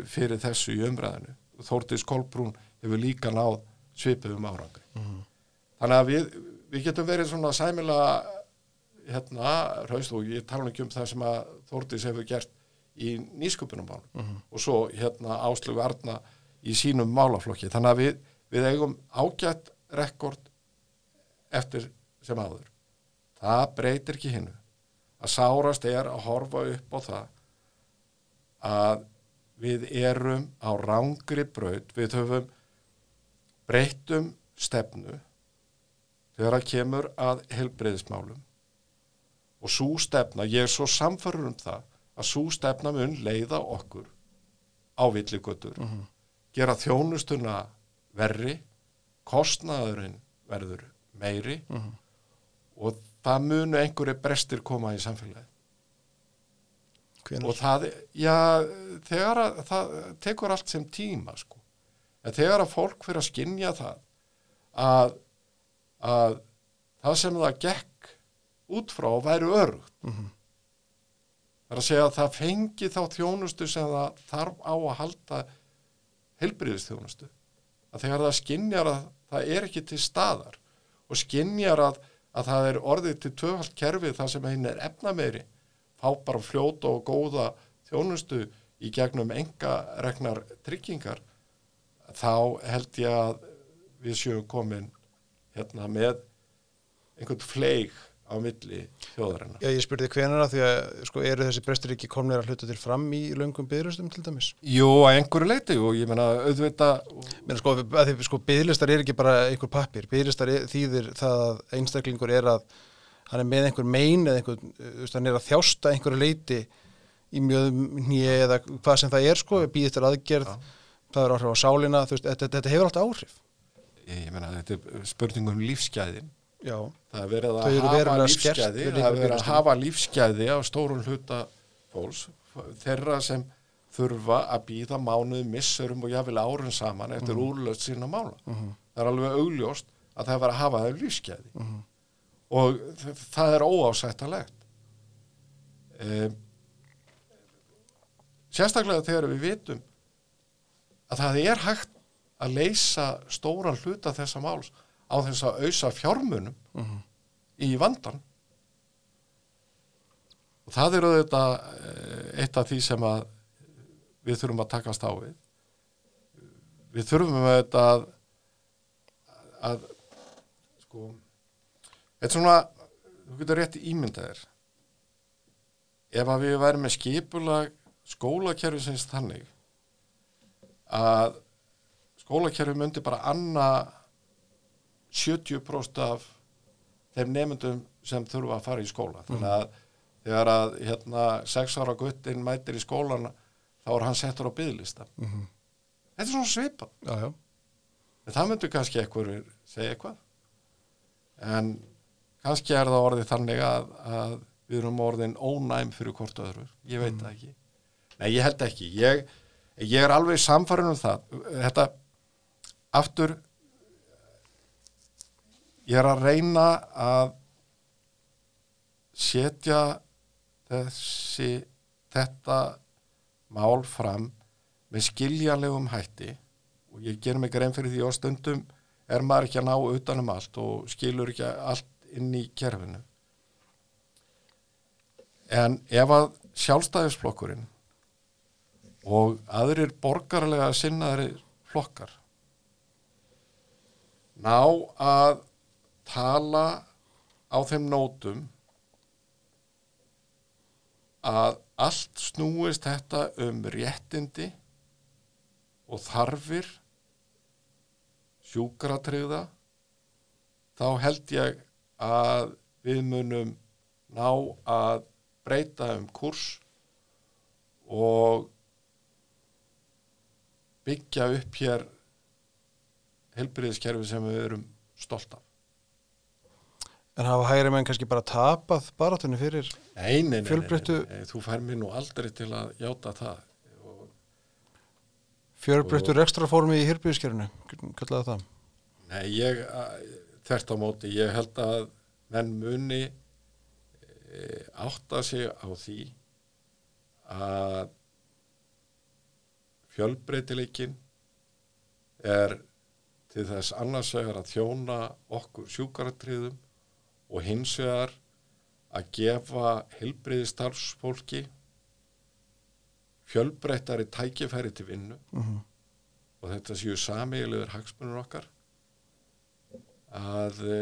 [SPEAKER 2] fyrir þessu í umræðinu Þórtís Kolbrún hefur líka náð svipið um árangri mm -hmm. þannig að við, við getum verið svona sæmila hérna, raust og ég tala ekki um það sem að Þórtís hefur gert í nýsköpunum mm -hmm. og svo hérna Áslögu Arna í sínum málaflokki. Þannig að við, við eigum ágætt rekord eftir sem áður. Það breytir ekki hinnu að sárast er að horfa upp á það að við erum á rángri braut. Við höfum breytum stefnu þegar að kemur að helbreyðismálum og svo stefna, ég er svo samfarður um það að svo stefna mun leiða okkur á villigutur uh mhm. Gera þjónustuna verri, kostnaðurinn verður meiri uh mhm. -huh. og það munu einhverju brestir koma í samfélagi Hvenar? og það, já, þegar að það tekur allt sem tíma sko, en þegar að fólk fyrir að skinja það að, að það sem það gekk út frá væru örgt uh mhm. -huh. það er að segja að það fengi þá þjónustu sem það þarf á að halda helbriðistjónustu að þegar það skinnjar að það er ekki til staðar og skinnjar að, að það er orðið til töfald kerfið þar sem einn er efnameiri fá bara fljóta og góða þjónustu í gegnum enga regnar tryggingar þá held ég að við sjöum komin hérna með einhvern fleig á milli þjóðarinnar.
[SPEAKER 1] Já, ég spurði hvenar að því að sko, eru þessi brestur ekki komnir að hluta til fram í löngum byggðlustum til dæmis?
[SPEAKER 2] Jú, að einhverju leiti og ég menna auðvita...
[SPEAKER 1] Menna sko, að því sko byggðlustar er ekki bara einhver pappir, byggðlustar þýðir það að einstaklingur er að hann er með einhver mein eða einhver, þú veist, hann er að þjásta einhverju leiti í mjöðum eða hvað sem það er sko, býðist er aðgerð, ja. það er áhrif á sálina, þú veist, þetta, þetta hefur alltaf áhrif.
[SPEAKER 2] Ég, ég menna, þetta er spurningum lífsgæðin
[SPEAKER 1] Já,
[SPEAKER 2] það er verið að hafa lífsgæði það er verið að hafa lífsgæði á stórun hluta fólks þeirra sem þurfa að býða mánuði missurum og jáfnvel árun saman eftir mm. úrlöst sína mála mm -hmm. það er alveg augljóst að það er verið að hafa það lífsgæði mm -hmm. og það er óásættalegt um, sérstaklega þegar við vitum að það er hægt að leysa stóran hluta þessa máls á þess að ausa fjármunum
[SPEAKER 1] Mhm.
[SPEAKER 2] í vandan og það eru þetta eh, eitt af því sem að við þurfum að takast á við við þurfum þetta að, að sko þetta er svona þú getur rétt ímyndaðir ef að við værum með skipulag skólakerfi sinns þannig að skólakerfi myndi bara anna 70% af þeim nefndum sem þurfa að fara í skóla. Þannig að þegar að hérna 6 ára guttin mætir í skólan þá er hann settur á byggðlista
[SPEAKER 1] Mhm.
[SPEAKER 2] þetta er svona svipað.
[SPEAKER 1] Já, já.
[SPEAKER 2] en það myndur kannski eitthvað segja eitthvað. En kannski er það orðið þannig að, að við erum orðin ónæm fyrir hvort öðru, ég veit það ekki. Nei, ég held ekki. Ég, ég er alveg samfærin um það. Þetta aftur ég er að reyna að setja þessi þetta mál fram með skiljanlegum hætti og ég ger mig grein fyrir því á stundum er maður ekki að ná utanum allt og skilur ekki allt inn í kerfinu. En ef að sjálfstæðisflokkurinn og aðrir borgarlega sinnaðri flokkar ná að tala á þeim nótum að allt snúist þetta um réttindi og þarfir sjúkratriða þá held ég að við munum ná að breyta um kurs og byggja upp hér helbriðiskerfi sem við erum stolt af.
[SPEAKER 1] En hafa hægri menn kannski bara tapað barátunni fyrir
[SPEAKER 2] Nei, nei, nei, nei,
[SPEAKER 1] Fjölbreyttu-
[SPEAKER 2] nei, þú fær mér nú aldrei til að játa það. Og,
[SPEAKER 1] fjörbreyttur rekstraformi í hirbyðiskerfinu, kallaði það.
[SPEAKER 2] nei, ég, að- þvert á móti, ég held að menn muni e, átta sig á því að fjölbreytileikin er til þess annars vegar að þjóna okkur sjúkaratriðum og hins vegar að gefa heilbriði starfsfólki fjölbreyttari tækifæri til vinnu
[SPEAKER 1] Mm
[SPEAKER 2] og þetta séu sameigilegur hagsmunur okkar að e,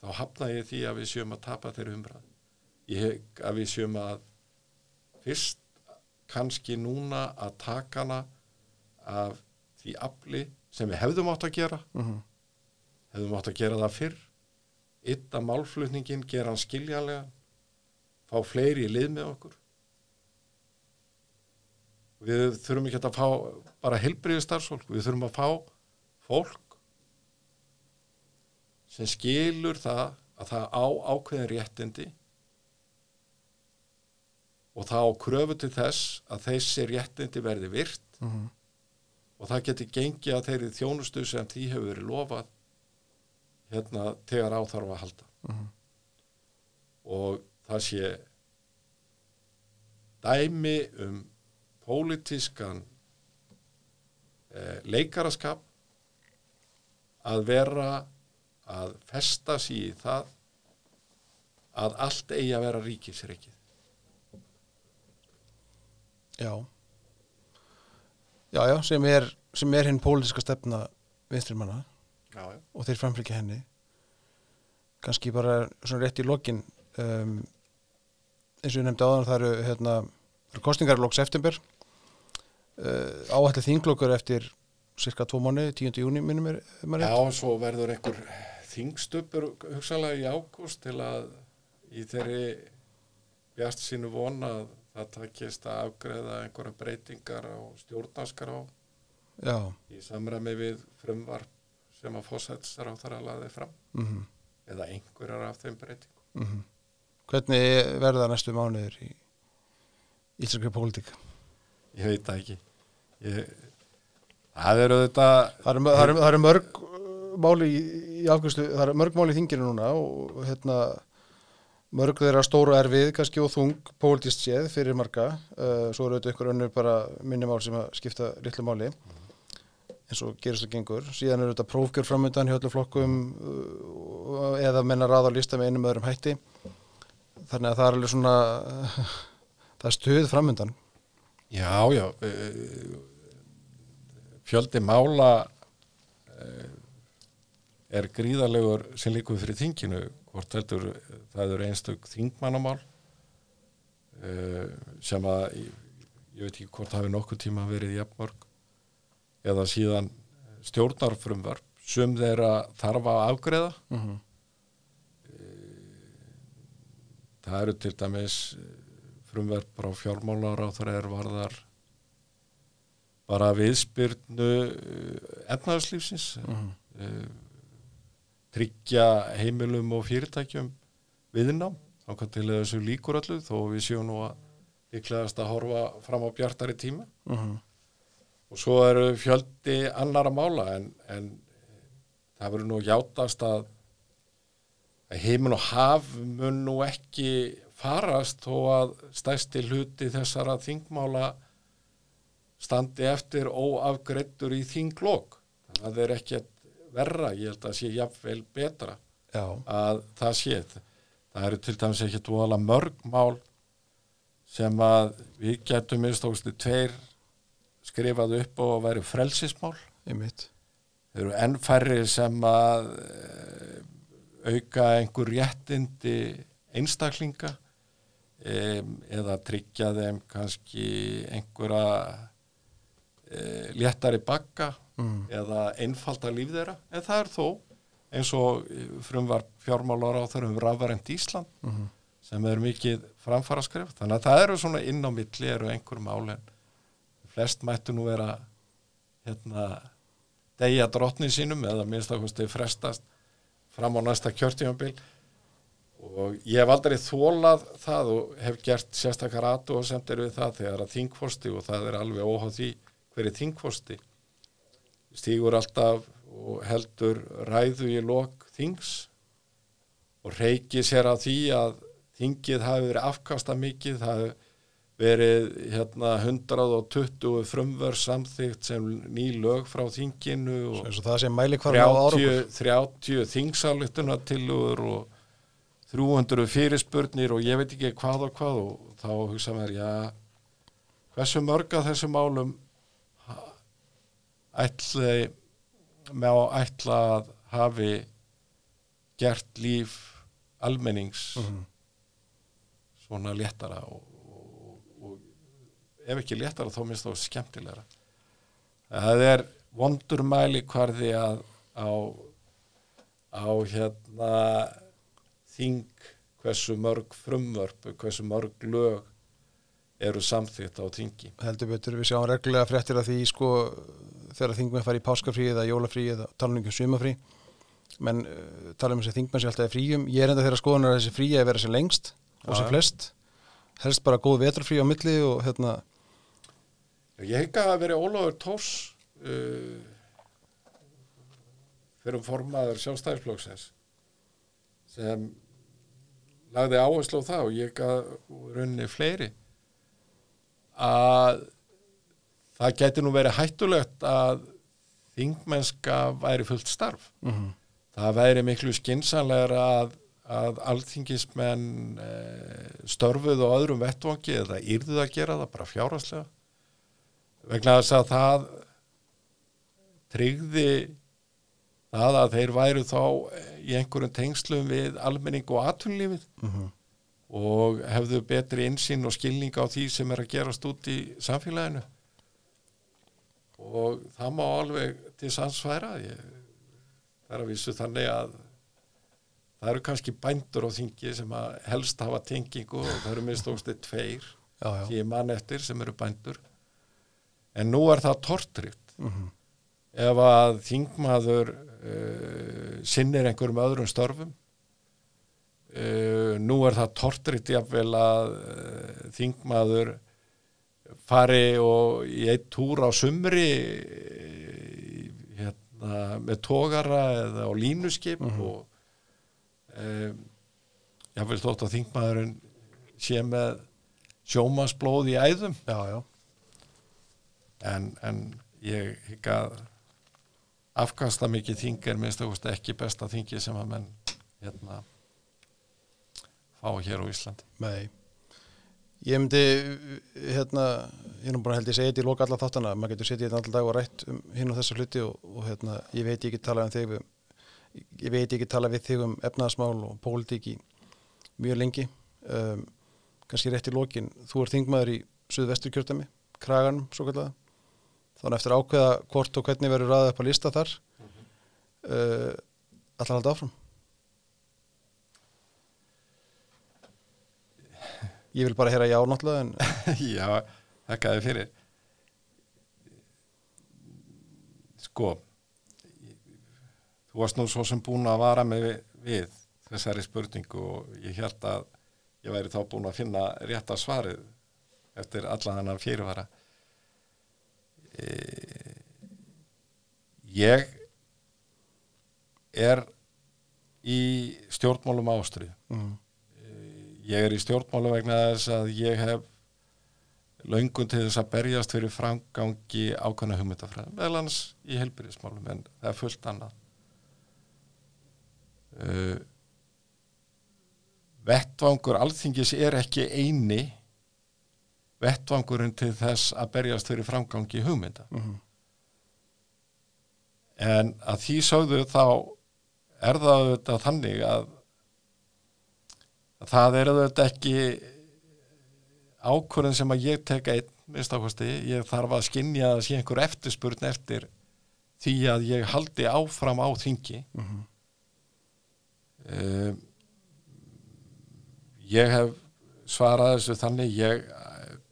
[SPEAKER 2] þá hafna ég því að við séum að tapa þeirri umræð. Ég að við séum að fyrst kannski núna að taka hana af því afli sem við hefðum átt að gera,
[SPEAKER 1] -hmm.
[SPEAKER 2] Hefðum átt að gera það fyrr, ytta málflutningin, gera hann skiljanlega, fá fleiri í lið með okkur. Við þurfum ekki að fá bara helbriði starfsfólk, við þurfum að fá fólk sem skilur það að það á ákveðin réttindi og það á kröfu til þess að þessi réttindi verði virt
[SPEAKER 1] Mhm.
[SPEAKER 2] og það geti gengið að þeirri þjónustu sem því hefur verið lofað hérna þegar á þarf að halda
[SPEAKER 1] Mhm.
[SPEAKER 2] og það sé dæmi um pólitískan eh, leikaraskap að vera að festa í það að allt eigi að vera ríkisreikið
[SPEAKER 1] Já. Já, já, sem er, sem er hinn pólitíska stefna vinstri manna
[SPEAKER 2] já, já.
[SPEAKER 1] og þeir framfylgja henni. Kannski bara svona rétt í lokin, um, eins og ég nefndi áðan, það eru, hérna, í loks eftirber, uh, áhættu þinglokur eftir cirka tvo mánu, 10. júni minnum er, maður rétt.
[SPEAKER 2] Já, svo verður einhver þingstupur hugsalega í ágúst til að í þeirri bjart sínu vona að það takist að afgreða einhverja breytingar á stjórnarskrá
[SPEAKER 1] Já,
[SPEAKER 2] í samræmi við frumvarp sem að fósættsar á þar að laði fram
[SPEAKER 1] mhm,
[SPEAKER 2] eða einhverjar af þeim breytingum.
[SPEAKER 1] mhm. Hvernig verða næstu mánuður í íslenskri pólitík?
[SPEAKER 2] Ég veit það ekki. Ég, það eru þetta,
[SPEAKER 1] Það eru, það eru mörg uh, máli í, í afgjörslu, það eru mörg máli í þinginu núna og hérna mörg þeirra stóru erfið kannski og þung pólitíst séð fyrir marga uh, svo eru þetta ykkur önnur bara minnumál sem að skipta litlu máli eins og gerist og gengur. Síðan eru þetta prófgjör framöndan hjá öllu flokkum uh, eða menna ráða að lista með einum öðrum hætti. Þannig að það er alveg svona það er stuð framöndan
[SPEAKER 2] Já, já eh, fjöldi mála eh, er gríðalegur sem líkur fyrir þinginu hvort heldur það eru einstök þingmannamál sem að ég, ég veit ekki hvort hafi nokkuð tíma verið jafnmörg eða síðan stjórnarfrumvarp sem þeirra þarf að afgreða
[SPEAKER 1] mm -hmm.
[SPEAKER 2] það eru til dæmis frumverð frá fjármálar á þar er varðar bara viðspyrnu efnaðarslífsins mm
[SPEAKER 1] Mhm.
[SPEAKER 2] -hmm. tryggja heimilum og fyrirtækjum viðnám kann til þessu líkur öllu þó við séum nú að líklegast að horfa fram á bjartari tíma
[SPEAKER 1] Mm -hmm.
[SPEAKER 2] Og svo eru fjöldi annara mála en, en það verður nú játast að, að heimin og haf mun nú ekki farast þó að stæsti hluti þessara þingmála standi eftir óafgreittur í þinglokk. Það er ekki verra, ég held að sé jafnvel betra
[SPEAKER 1] Já,
[SPEAKER 2] að það sé. Það eru til dæmis ekki dvoðala mörg mál sem að við getum minnstókstu tveir skrifað upp og væri frelsismál.
[SPEAKER 1] einmitt
[SPEAKER 2] Þeir eru enn færri sem að eh, auka einhver réttindi einstaklinga em, eða tryggja þeim kannski einhverja e, léttari bakka
[SPEAKER 1] mm.
[SPEAKER 2] eða einfalda líf þeirra en það er þó eins og frumvar fjármálar á þeirra um rafverend Ísland
[SPEAKER 1] Mhm.
[SPEAKER 2] sem er mikið framfara skrif þannig að það eru svona inn á milli eru einhver mál en flest mættu nú vera hérna degja drottnin sínum eða minnst kosti frestast fram á næsta kjörtímabil. Og ég hef aldrei þólað það og hef gert sérstakar aðtu og semt er við það þegar að þingfosti og það er alveg óháð því hverju þingfosti stígur alltaf og heldur ræðu í lok þings og reiki sér að því að þingið hafi verið afkasta mikið, það hafi verið hérna 120 frumvör samþygt sem ný lög frá þinginu og
[SPEAKER 1] árangur
[SPEAKER 2] 30, 30 þingsályktuna tilur og 300 fyrirspurnir og ég veit ekki hvað og hvað og þá hugsa mér, já hversu mörg af þessum málum ætli með á ætla að hafi gert líf almennings
[SPEAKER 1] Mhm.
[SPEAKER 2] svona léttara og ef ekki léttara þá minnst þá skemmtilegra. Það er vondur mæli hvarði að á, á hérna þing hversu mörg frumvörp hversu mörg lög eru samþýtt á þingi.
[SPEAKER 1] Heldur betur, við sjáum reglulega fréttir af því sko þegar þingmenn fari í páskafrí eða jólafrí eða tala um sumafrí menn uh, tala um þessi þingmenn sem alltaf er fríum. Ég er enda þeirra skoðunar að þessi frí að vera sem lengst og sem flest. Helst bara góð vetrafrí á milli og hérna
[SPEAKER 2] Ég hef ekki að veri Ólafur Tórs uh, fyrir formaður sjálfstæðisflokksins sem lagði áherslu á það og ég hef runni fleiri að það geti nú verið hættulegt að þingmennska væri fullt starf.
[SPEAKER 1] mm
[SPEAKER 2] Það væri miklu skinsanlegra að, að alþingismenn e, störfuð og öðrum vettvangi eða yrðuð að gera það bara fjárhagslega. Vegna þess að það tryggði það að þeir væru þá í einhverjum tengslum við almenning og atvinnlífið
[SPEAKER 1] -hmm.
[SPEAKER 2] og hefðu betri insýn og skilning á því sem er að gerast út í samfélaginu og það má alveg til sannsværa það er að vísu þannig að það eru kannski bændur á þingi sem að helst hafa tengingu og það eru minnst óstið tveir
[SPEAKER 1] já, já.
[SPEAKER 2] því mann eftir sem eru bændur en nú er það tortrikt
[SPEAKER 1] Mm
[SPEAKER 2] ef að þingmaður uh, sinnir einhverjum öðrum störfum uh, nú er það tortritt jafnvel að uh, þingmaður fari og í eitt túr á sumri hérna, með tógara eða á línuskip
[SPEAKER 1] Mhm.
[SPEAKER 2] og um, jafnvel þótt að þingmaðurinn sé með sjómasblóð í æðum.
[SPEAKER 1] Já, já,
[SPEAKER 2] en, en ég hygg að afkasta mikið þing er minnst ákvæmst ekki besta þingi sem að menn hérna fá hér á Íslandi.
[SPEAKER 1] Nei. Ég myndi, hérna, ég er nú bara held ég segja þetta í loka alla þáttana, maður getur setið þetta alltaf dag og rætt um hinn og þessa hluti og, og hérna, ég veit ekki tala um þig ég veit ekki tala við þig um efnaðasmál og pólitík í mjög lengi. Um, kannski rétt í lokin, þú er þingmaður í Suðvestur kjörtami, Kraganum svo kallega, þannig eftir ákveða hvort og hvernig verður ræðið upp að lista þar. Uh, allar halda áfram? Ég vil bara heyra já náttúrulega en
[SPEAKER 2] Já, þakkaði fyrir. Sko þú varst nú svo sem búin að vara með við þessari spurningu og ég held að ég væri þá búin að finna rétta svarið eftir alla þennan fyrirvara Ég er í stjórnmálum ástrið
[SPEAKER 1] mm.
[SPEAKER 2] ég er í stjórnmálu vegna þess að ég hef löngun til þess að berjast fyrir framgangi ákvæmna hugmyndafræðum, meðal hans í helbyrðismálum, en það er fullt annað. Uh, vettvangur alþingis er ekki eini vettvangurinn til þess að berjast fyrir framgangi hugmynda.
[SPEAKER 1] Mm
[SPEAKER 2] En að því sögðu þá er það auðvitað þannig að það er auðvitað ekki ákvörðin sem að ég teka einn minnst ákvæmsti, ég þarf að skinja að sé einhver eftirspurn eftir því að ég haldi áfram á þingi
[SPEAKER 1] -hmm.
[SPEAKER 2] um, ég hef svarað þessu þannig ég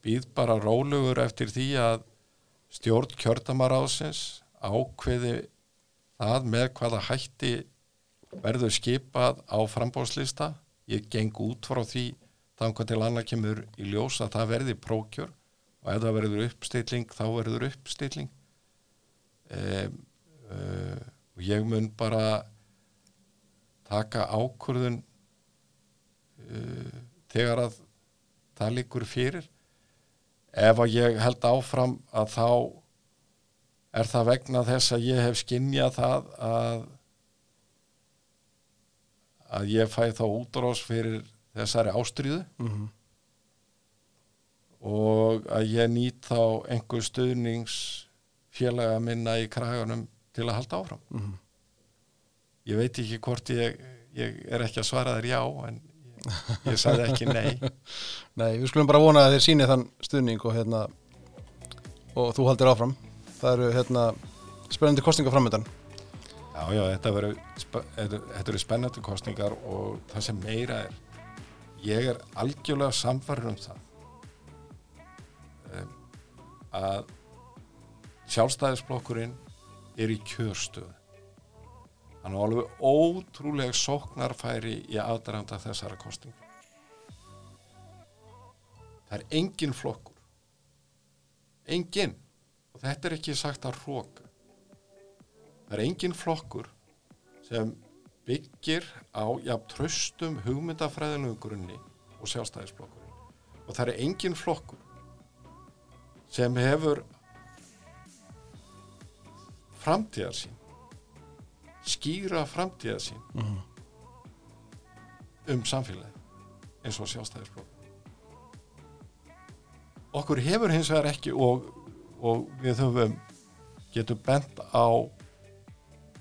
[SPEAKER 2] býð bara rólugur eftir því að stjórn kjördamaráðsins ákveði það með hvaða hætti verður skipað á frambóðslista ég geng út frá því þannig til annað kemur í ljós að það verði prókjör og ef það verður uppstilling þá verður uppstilling. Um, uh, og ég mun bara taka ákvörðun uh, þegar að það líkur fyrir ef að ég held áfram að þá er það vegna þess að ég hef skinnjað það að að ég fæ þá útrás fyrir þessari ástriðu
[SPEAKER 1] Mm -hmm.
[SPEAKER 2] og að ég nýt þá einhver stuðningsfélaga minna í kraganum til að halda áfram.
[SPEAKER 1] Mm -hmm.
[SPEAKER 2] Ég veit ekki hvort ég, ég er ekki að svara þér já en ég, sagði ekki nei.
[SPEAKER 1] Nei, við skulum bara vona að þeir síni þann stuðning og hérna og þú haldir áfram. Það eru hérna spennandi kostninga framöndan.
[SPEAKER 2] Já, já, þetta þetta, þetta eru spennandi kostningar og það sem meira er ég er algjörlega samfarið um það um, að sjálfstæðisblokkurinn er í kjörstöðu hann er alveg ótrúlega sóknarfæri í aðdæranda þessara kostninga það er engin flokkur. Engin og þetta er ekki sagt að róka það er engin flokkur sem byggir á jafn tröstum hugmyndafræðinum grunni og sjálfstæðisblokkurinn og það er engin flokkur sem hefur framtíðarsýn skýra framtíðarsýn
[SPEAKER 1] Mm -hmm.
[SPEAKER 2] um samfélagi eins og sjálfstæðisblokkur okkur hefur hins vegar ekki og, og við höfum getum bent á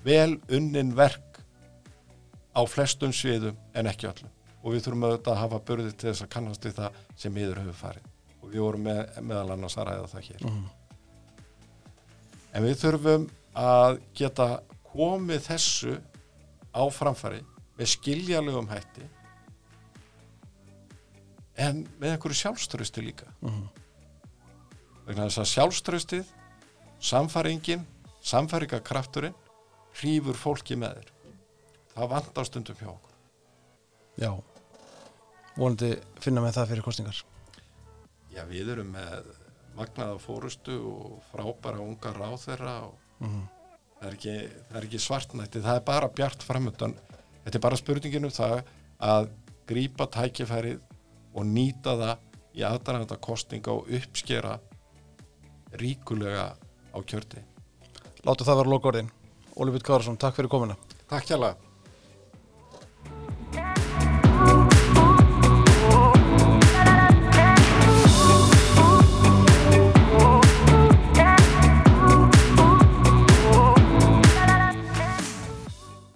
[SPEAKER 2] vel unnin verk á flestum sviðum en ekki öllum og við þurfum auðvitað að hafa börði til þess að kannast við það sem miður hefur farið og við vorum með, meðal annars að ræða það hér
[SPEAKER 1] Mm -hmm.
[SPEAKER 2] en við þurfum að geta komið þessu á framfæri með skiljalegum hætti en með einhverju sjálfströsti líka
[SPEAKER 1] Mm -hmm.
[SPEAKER 2] vegna þess að sjálfströstið samfæringin, samfæringakrafturinn hrýfur fólki með þér það vantar stundum hjá okkur
[SPEAKER 1] Já, vonandi finna með það fyrir kostningar.
[SPEAKER 2] já við erum með magnaða fórustu og frábæra unga ráþeirra og
[SPEAKER 1] Mm -hmm.
[SPEAKER 2] Það er ekki, það er ekki svartnætti það er bara bjart framöndan þetta er bara spurningin um það að grípa tækifærið og nýta það í aðdæðananda kostninga og uppskera ríkulega á kjörti
[SPEAKER 1] Látu það vera lokaorðin. Óli Björn Kárason, takk fyrir komuna.
[SPEAKER 2] Takk hjá